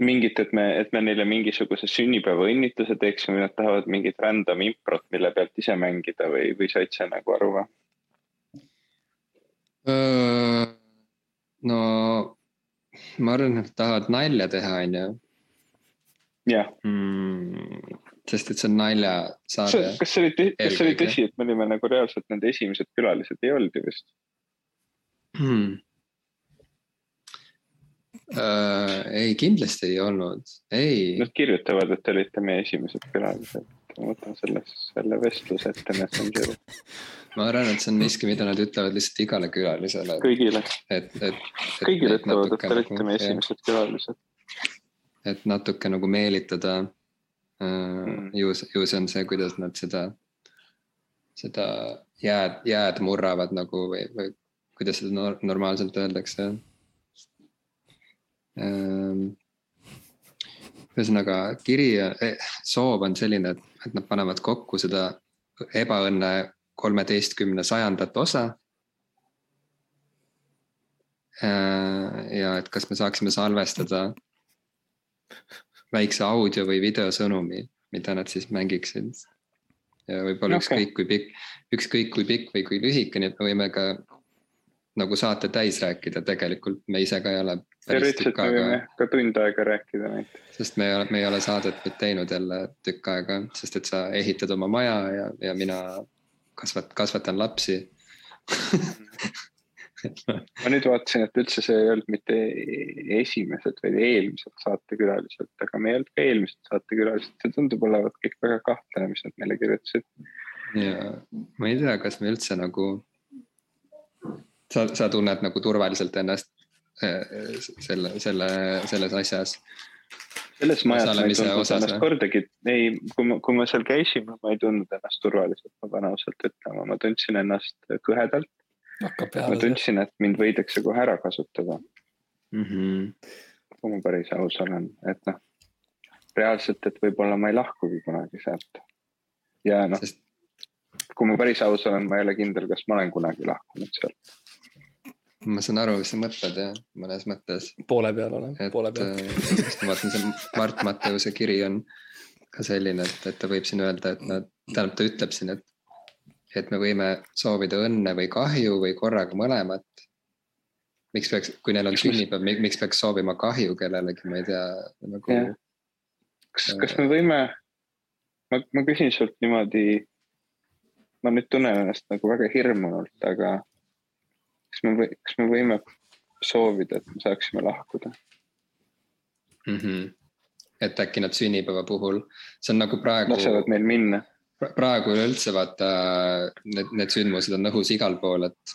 O: mingit, et me, et me neile mingisuguse sünnipäevaõnnitluse teeksime, nad tahavad mingit random improt, mille pealt ise mängida või, või said sa nagu aru või?
P: no ma arvan, et nad tahavad nalja teha, onju.
O: jah.
P: Sest et see on naljasaade.
O: kas see oli, kas see oli tõsi, et me olime nagu reaalselt nende esimesed külalised, ei olnud ju vist?
P: hmm.. Uh, ei, kindlasti ei olnud, ei.
O: Nad kirjutavad, et te olite meie esimesed külalised. ma võtan selle, selle vestluse ette Messengeri.
P: ma arvan, et see on miski, mida nad ütlevad lihtsalt igale külalisele.
O: kõigile.
P: et, et.
O: kõigile ütlevad, et te
P: nagu,
O: olite meie esimesed külalised.
P: et natuke nagu meelitada ju, ju see on see, kuidas nad seda, seda jääd, jääd murravad nagu või, või kuidas seda nor- normaalselt öeldakse. ühesõnaga kiri ja eh, soov on selline, et, et nad panevad kokku seda ebaõnne kolmeteistkümne sajandat osa. ja et kas me saaksime salvestada väikse audio või videosõnumi, mida nad siis mängiksid. ja võib-olla
O: Okei.
P: ükskõik kui pikk, ükskõik kui pikk või kui lühike, nii et me võime ka nagu saate täis rääkida, tegelikult me ise ka ei ole
O: teoreetiliselt me võime ka tund aega rääkida näiteks.
P: sest me ei ole, me ei ole saadet nüüd teinud jälle tükk aega, sest et sa ehitad oma maja ja, ja mina kasvat-, kasvatan lapsi.
O: ma nüüd vaatasin, et üldse see ei olnud mitte esimesed, vaid eelmised saatekülalised, aga me ei olnud ka eelmised saatekülalised, see tundub olevat kõik väga kahtlane, mis nad meile kirjutasid.
P: ja ma ei tea, kas me üldse nagu, sa, sa tunned nagu turvaliselt ennast äh, selle, selle, selles asjas.
O: selles majas ma ei tundnud
P: osas
O: ennast kordagi, ei, kui ma, kui ma seal käisime, ma ei tundnud ennast turvaliselt, ma pean ausalt ütlema, ma tundsin ennast kõhedalt.
B: Hakkab
O: ma tundsin, et mind võidakse kohe ära kasutada,
P: mm. -hmm.
O: kui ma päris aus olen, et noh, reaalselt, et võib-olla ma ei lahkugi kunagi sealt. ja noh, kui ma päris aus olen, ma ei ole kindel, kas ma olen kunagi lahkunud sealt.
P: ma saan aru, mis sa mõtled jah, mõnes mõttes.
B: poole peal olen, poole peal.
P: sest ma vaatan, see Mart Matteuse kiri on ka selline, et, et ta võib siin öelda, et nad, tähendab, ta ütleb siin, et, et me võime soovida õnne või kahju või korraga mõlemat. miks peaks, kui neil on sünnipäev, miks peaks soovima kahju kellelegi, ma ei tea nagu
O: kas, kas me võime, ma, ma küsin sult niimoodi. ma nüüd tunnen ennast nagu väga hirmunult, aga kas me või,, kas me võime soovida, et me saaksime lahkuda?
P: mm. -hmm. et äkki nad sünnipäeva puhul, see on nagu praegu.
O: lasevad meil minna.
P: Praegu üleüldse vaata need, need sündmused on õhus igal pool, et,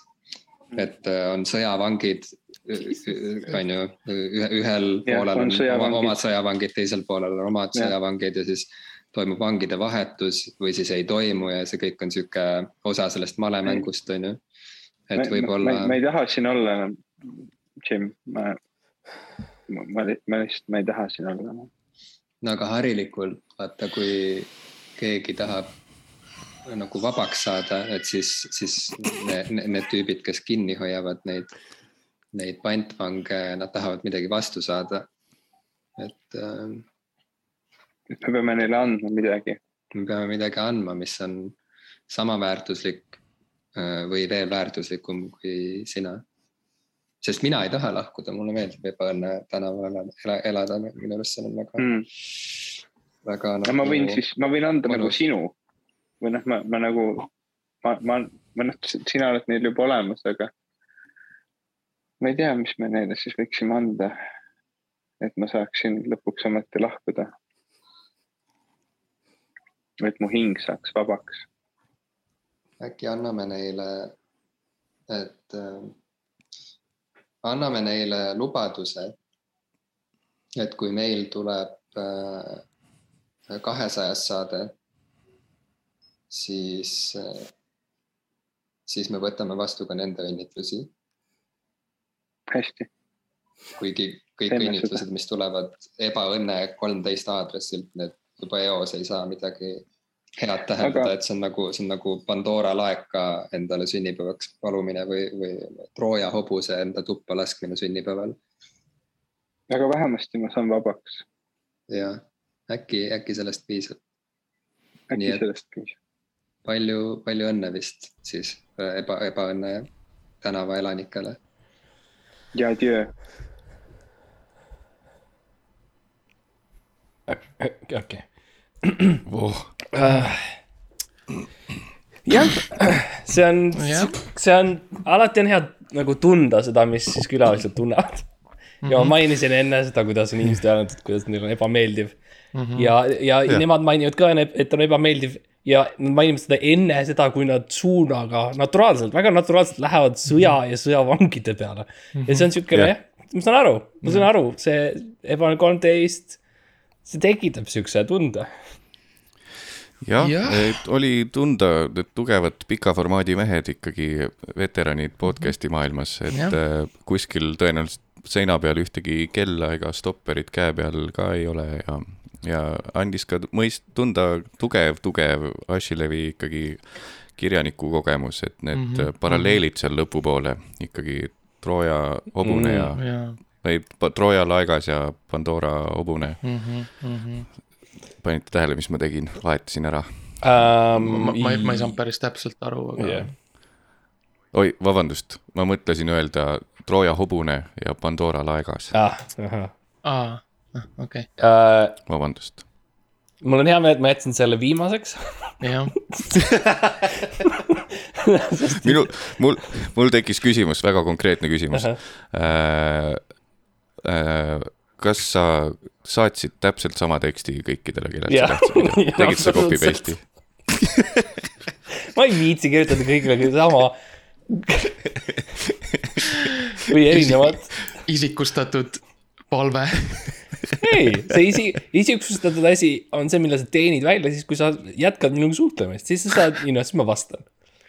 P: et äh, on sõjavangid, on ju, ühel
O: Jah,
P: poolel
O: on
P: on oma,
O: sõjavangid.
P: omad sõjavangid, teisel poolel on omad
O: Jah.
P: sõjavangid ja siis toimub vangide vahetus või siis ei toimu ja see kõik on sihuke osa sellest malemängust, on ju. et võib-olla
O: ma, ei taha siin olla enam, Jim, ma, ma, ma, lihtsalt, ma ei taha siin olla enam.
P: no aga harilikult vaata, kui keegi tahab nagu vabaks saada, et siis, siis need, need tüübid, kes kinni hoiavad neid, neid pantvange, nad tahavad midagi vastu saada. et äh,
O: me peame neile andma midagi.
P: me peame midagi andma, mis on sama väärtuslik äh, või veel väärtuslikum kui sina. sest mina ei taha lahkuda, mulle meeldib ebaõnne tänaval elada, elada, minu arust see on väga
O: mm.,
P: väga
O: no ma võin siis, ma võin anda nagu sinu või noh, ma, ma nagu, ma, ma, ma noh, sina oled neil juba olemas, aga ma ei tea, mis me neile siis võiksime anda. et ma saaksin lõpuks ometi lahkuda. et mu hing saaks vabaks.
P: äkki anname neile, et äh, anname neile lubaduse, et kui meil tuleb äh, kahesajas saade, siis siis me võtame vastu ka nende õnnitlusi.
O: hästi.
P: kuigi kõik
O: Teeme
P: õnnitlused, mis tulevad ebaõnne kolmteist aadressilt, need juba eos ei saa midagi head tähendada
O: Aga-,
P: et see on nagu, see on nagu Pandora laeka endale sünnipäevaks palumine või, või Trooja hobuse enda tuppa laskmine sünnipäeval.
O: aga vähemasti ma saan vabaks.
P: ja äkki, äkki sellest piisab.
O: äkki sellest piisab.
P: palju, palju õnne vist siis äh, eba, ebaõnne tänava elanikele.
O: ja adieu.
B: okei. jah, see on, see on, alati on hea nagu tunda seda, mis siis külalised tunnevad. ja ma mainisin enne seda, kuidas on inimesed öelnud, et kuidas neil on ebameeldiv
C: Mhm.
B: ja, ja
C: Jah.
B: nemad mainivad ka, et on ebameeldiv ja nad mainivad seda enne seda, kui nad suunaga naturaalselt, väga naturaalselt lähevad sõja ja sõjavangide peale. ja see on siukene
C: Jah.
B: jah, ma saan aru, ma saan aru, see ebaõnne kolmteist see tekitab siukse tunde
D: jah ja., et oli tunda need tugevad pika formaadi mehed ikkagi, veteranid podcast'i maailmas, et
C: Jah.
D: äh, kuskil tõenäoliselt seina peal ühtegi kella ega stopperit käe peal ka ei ole ja, ja andis ka mõist-, tunda tugev, tugev Ashilevi ikkagi kirjaniku kogemus, et need mm -hmm. paralleelid seal lõpupoole ikkagi Trooja hobune
C: Mm,
D: ja
C: jaa.
D: või Trooja laegas ja Pandora hobune
C: Mhm, mhm.
D: panite tähele, mis ma tegin, vahetasin ära
B: um,
C: ma, ma ei, ma ei saanud päris täpselt aru, aga
B: Jah.
D: oi, vabandust, ma mõtlesin öelda Trooja hobune ja Pandora laegas.
B: ah,. ahah
C: aa, okei.
B: uh,.
D: vabandust.
B: mul on hea meel, et ma jätsin selle viimaseks.
C: jah.
D: minu, mul, mul tekkis küsimus, väga konkreetne küsimus
B: Ahah.
D: äh,. Äh, kas sa saatsid täpselt sama teksti kõikidele, kellele sa tahtsid tegid sa copy paste'i?
B: ma ei viitsi kirjutada kõigile sama. või erinevad.
C: isikustatud palve.
B: ei, see isi, isikustatud asi on see, mille sa teenid välja siis, kui sa jätkad minuga suhtlemist, siis sa saad, you know, siis ma vastan.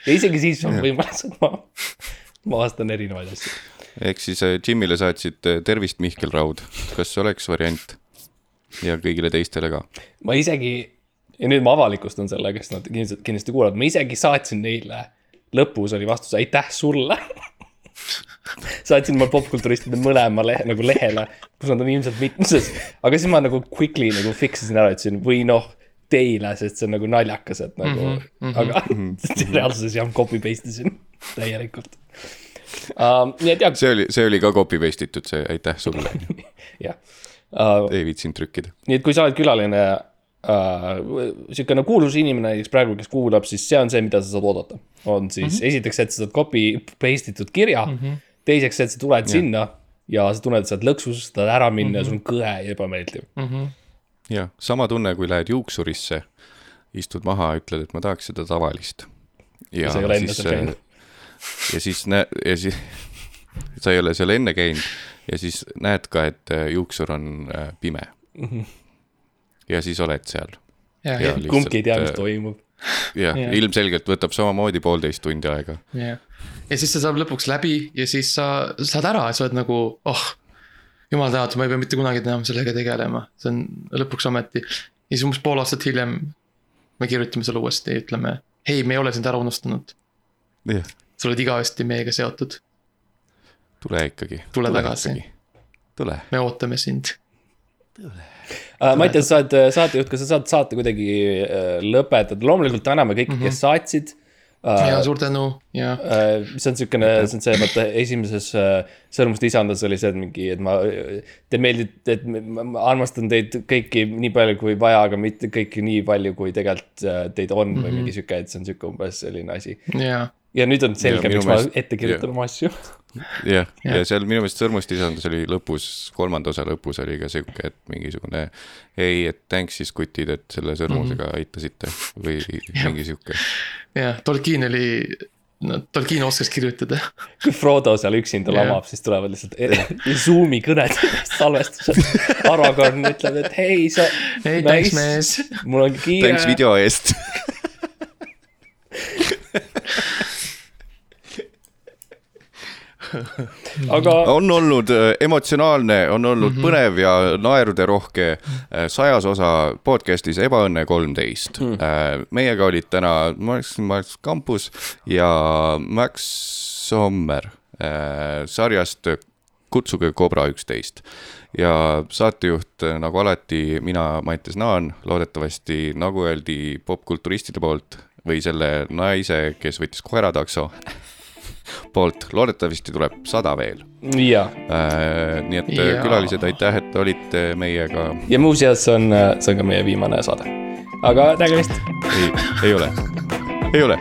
B: ja isegi siis on võimalus, et ma, ma vastan erinevaid asju.
D: ehk siis äh, Jimile saatsid äh, tervist, Mihkel Raud, kas oleks variant? ja kõigile teistele ka.
B: ma isegi, ja nüüd ma avalikustan selle, kes nad kindlasti, kindlasti kuulavad, ma isegi saatsin neile, lõpus oli vastus aitäh sulle. saatsin ma popkulturistide mõlema lehe, nagu lehele, kus nad on ilmselt mitmuses, aga siis ma nagu quickly nagu fix isin ära, ütlesin või noh, teile, sest see on nagu naljakas, et nagu mm, -hmm, aga reaalsuses jah, copy paste isin täielikult uh,. nii et jah,
D: see oli, see oli ka copy paste itud, see aitäh sulle.
B: jah uh,.
D: ei viitsinud trükkida.
B: nii et kui sa oled külaline äh,, sihukene kuulus inimene näiteks praegu, kes kuulab, siis see on see, mida sa saad oodata. on siis mm. -hmm. esiteks, et sa saad copy paste itud kirja mm, -hmm. teiseks, et sa tuled
D: Jah.
B: sinna ja sa tunned, et sa oled lõksus, tahad ära minna mm -hmm. ja
C: Mhm.
B: sul on kõhe ja ebameeldiv mm.
C: Mhm.
D: jah, sama tunne, kui lähed juuksurisse, istud maha, ütled, et ma tahaks seda tavalist. ja
B: Sa ei ole enne
D: siis
B: seal käinud.,
D: ja siis näe-, ja siis sa ei ole seal enne käinud ja siis näed ka, et äh, juuksur on äh, pime
B: Mhm.
D: ja siis oled seal.
B: Kumbki ei tea, mis toimub.
D: Jah
C: Jah.
D: ja., ilmselgelt võtab samamoodi poolteist tundi aega.
C: jah, ja siis see saab lõpuks läbi ja siis sa saad ära sa oled nagu, oh. jumal tänatud, ma ei pea mitte kunagi enam sellega tegelema, see on lõpuks ometi. ja siis umbes pool aastat hiljem me kirjutame sulle uuesti ja ütleme, hei, me ei ole sind ära unustanud.
D: jah,
C: sa oled igavesti meiega seotud,
D: tule ikkagi.
C: tule tagasi.
D: tule.
C: me ootame sind.
B: uh,. Mattias, sa oled äh, saatejuht, kas sa saad saate kuidagi uh, lõpetada, loomulikult täname kõiki mm, -hmm. kes saatsid uh,
C: ja suur tänu ja
B: see on siukene, see on see, vaata esimeses sõrmuste isandas oli see, et mingi, et ma, te meeldite, et ma, ma armastan teid kõiki nii palju kui vaja, aga mitte kõiki nii palju, kui tegelikult teid on mm -hmm. või
C: Mhm.
B: mingi sihuke, et see on sihuke umbes selline asi.
C: ja,
B: ja nüüd on selge, miks ma
D: meelest-
B: ette kirjutan oma asju.
D: jah,
C: Jah.
D: ja seal minu meelest Sõrmuste isandus oli lõpus, kolmanda osa lõpus oli ka sihuke, et mingisugune ei, et thanks siis kutid, et selle sõrmusega mm -hmm. aitasite või mingi sihuke.
C: ja Tolkien oli, no Tolkien oskas kirjutada.
B: kui Frodo seal üksinda
C: Jah.
B: lamab, siis tulevad lihtsalt e- Zoom'i kõned salvestused. Aragorn ütleb, et hei, sa.
C: Hei, thanks, mees.
B: mul on kiire.
D: Thanks video eest.
B: aga
D: on olnud äh, emotsionaalne, on olnud mm -hmm. põnev ja naeruderohke äh, sajas osa podcast'is Ebaõnne kolmteist mm.. meiega olid täna Max, Max Campus ja Max Sommer sarjast Kutsuge Kobra üksteist ja saatejuht nagu alati mina, Mattias Naan, loodetavasti nagu öeldi popkulturistide poolt või selle naise, kes võttis koeratakso poolt, loodetavasti tuleb sada veel äh,. nii et ja. külalised, aitäh, et olite meiega.
B: ja muuseas, see on, see on ka meie viimane saade. aga nägemist.
D: ei, ei ole, ei ole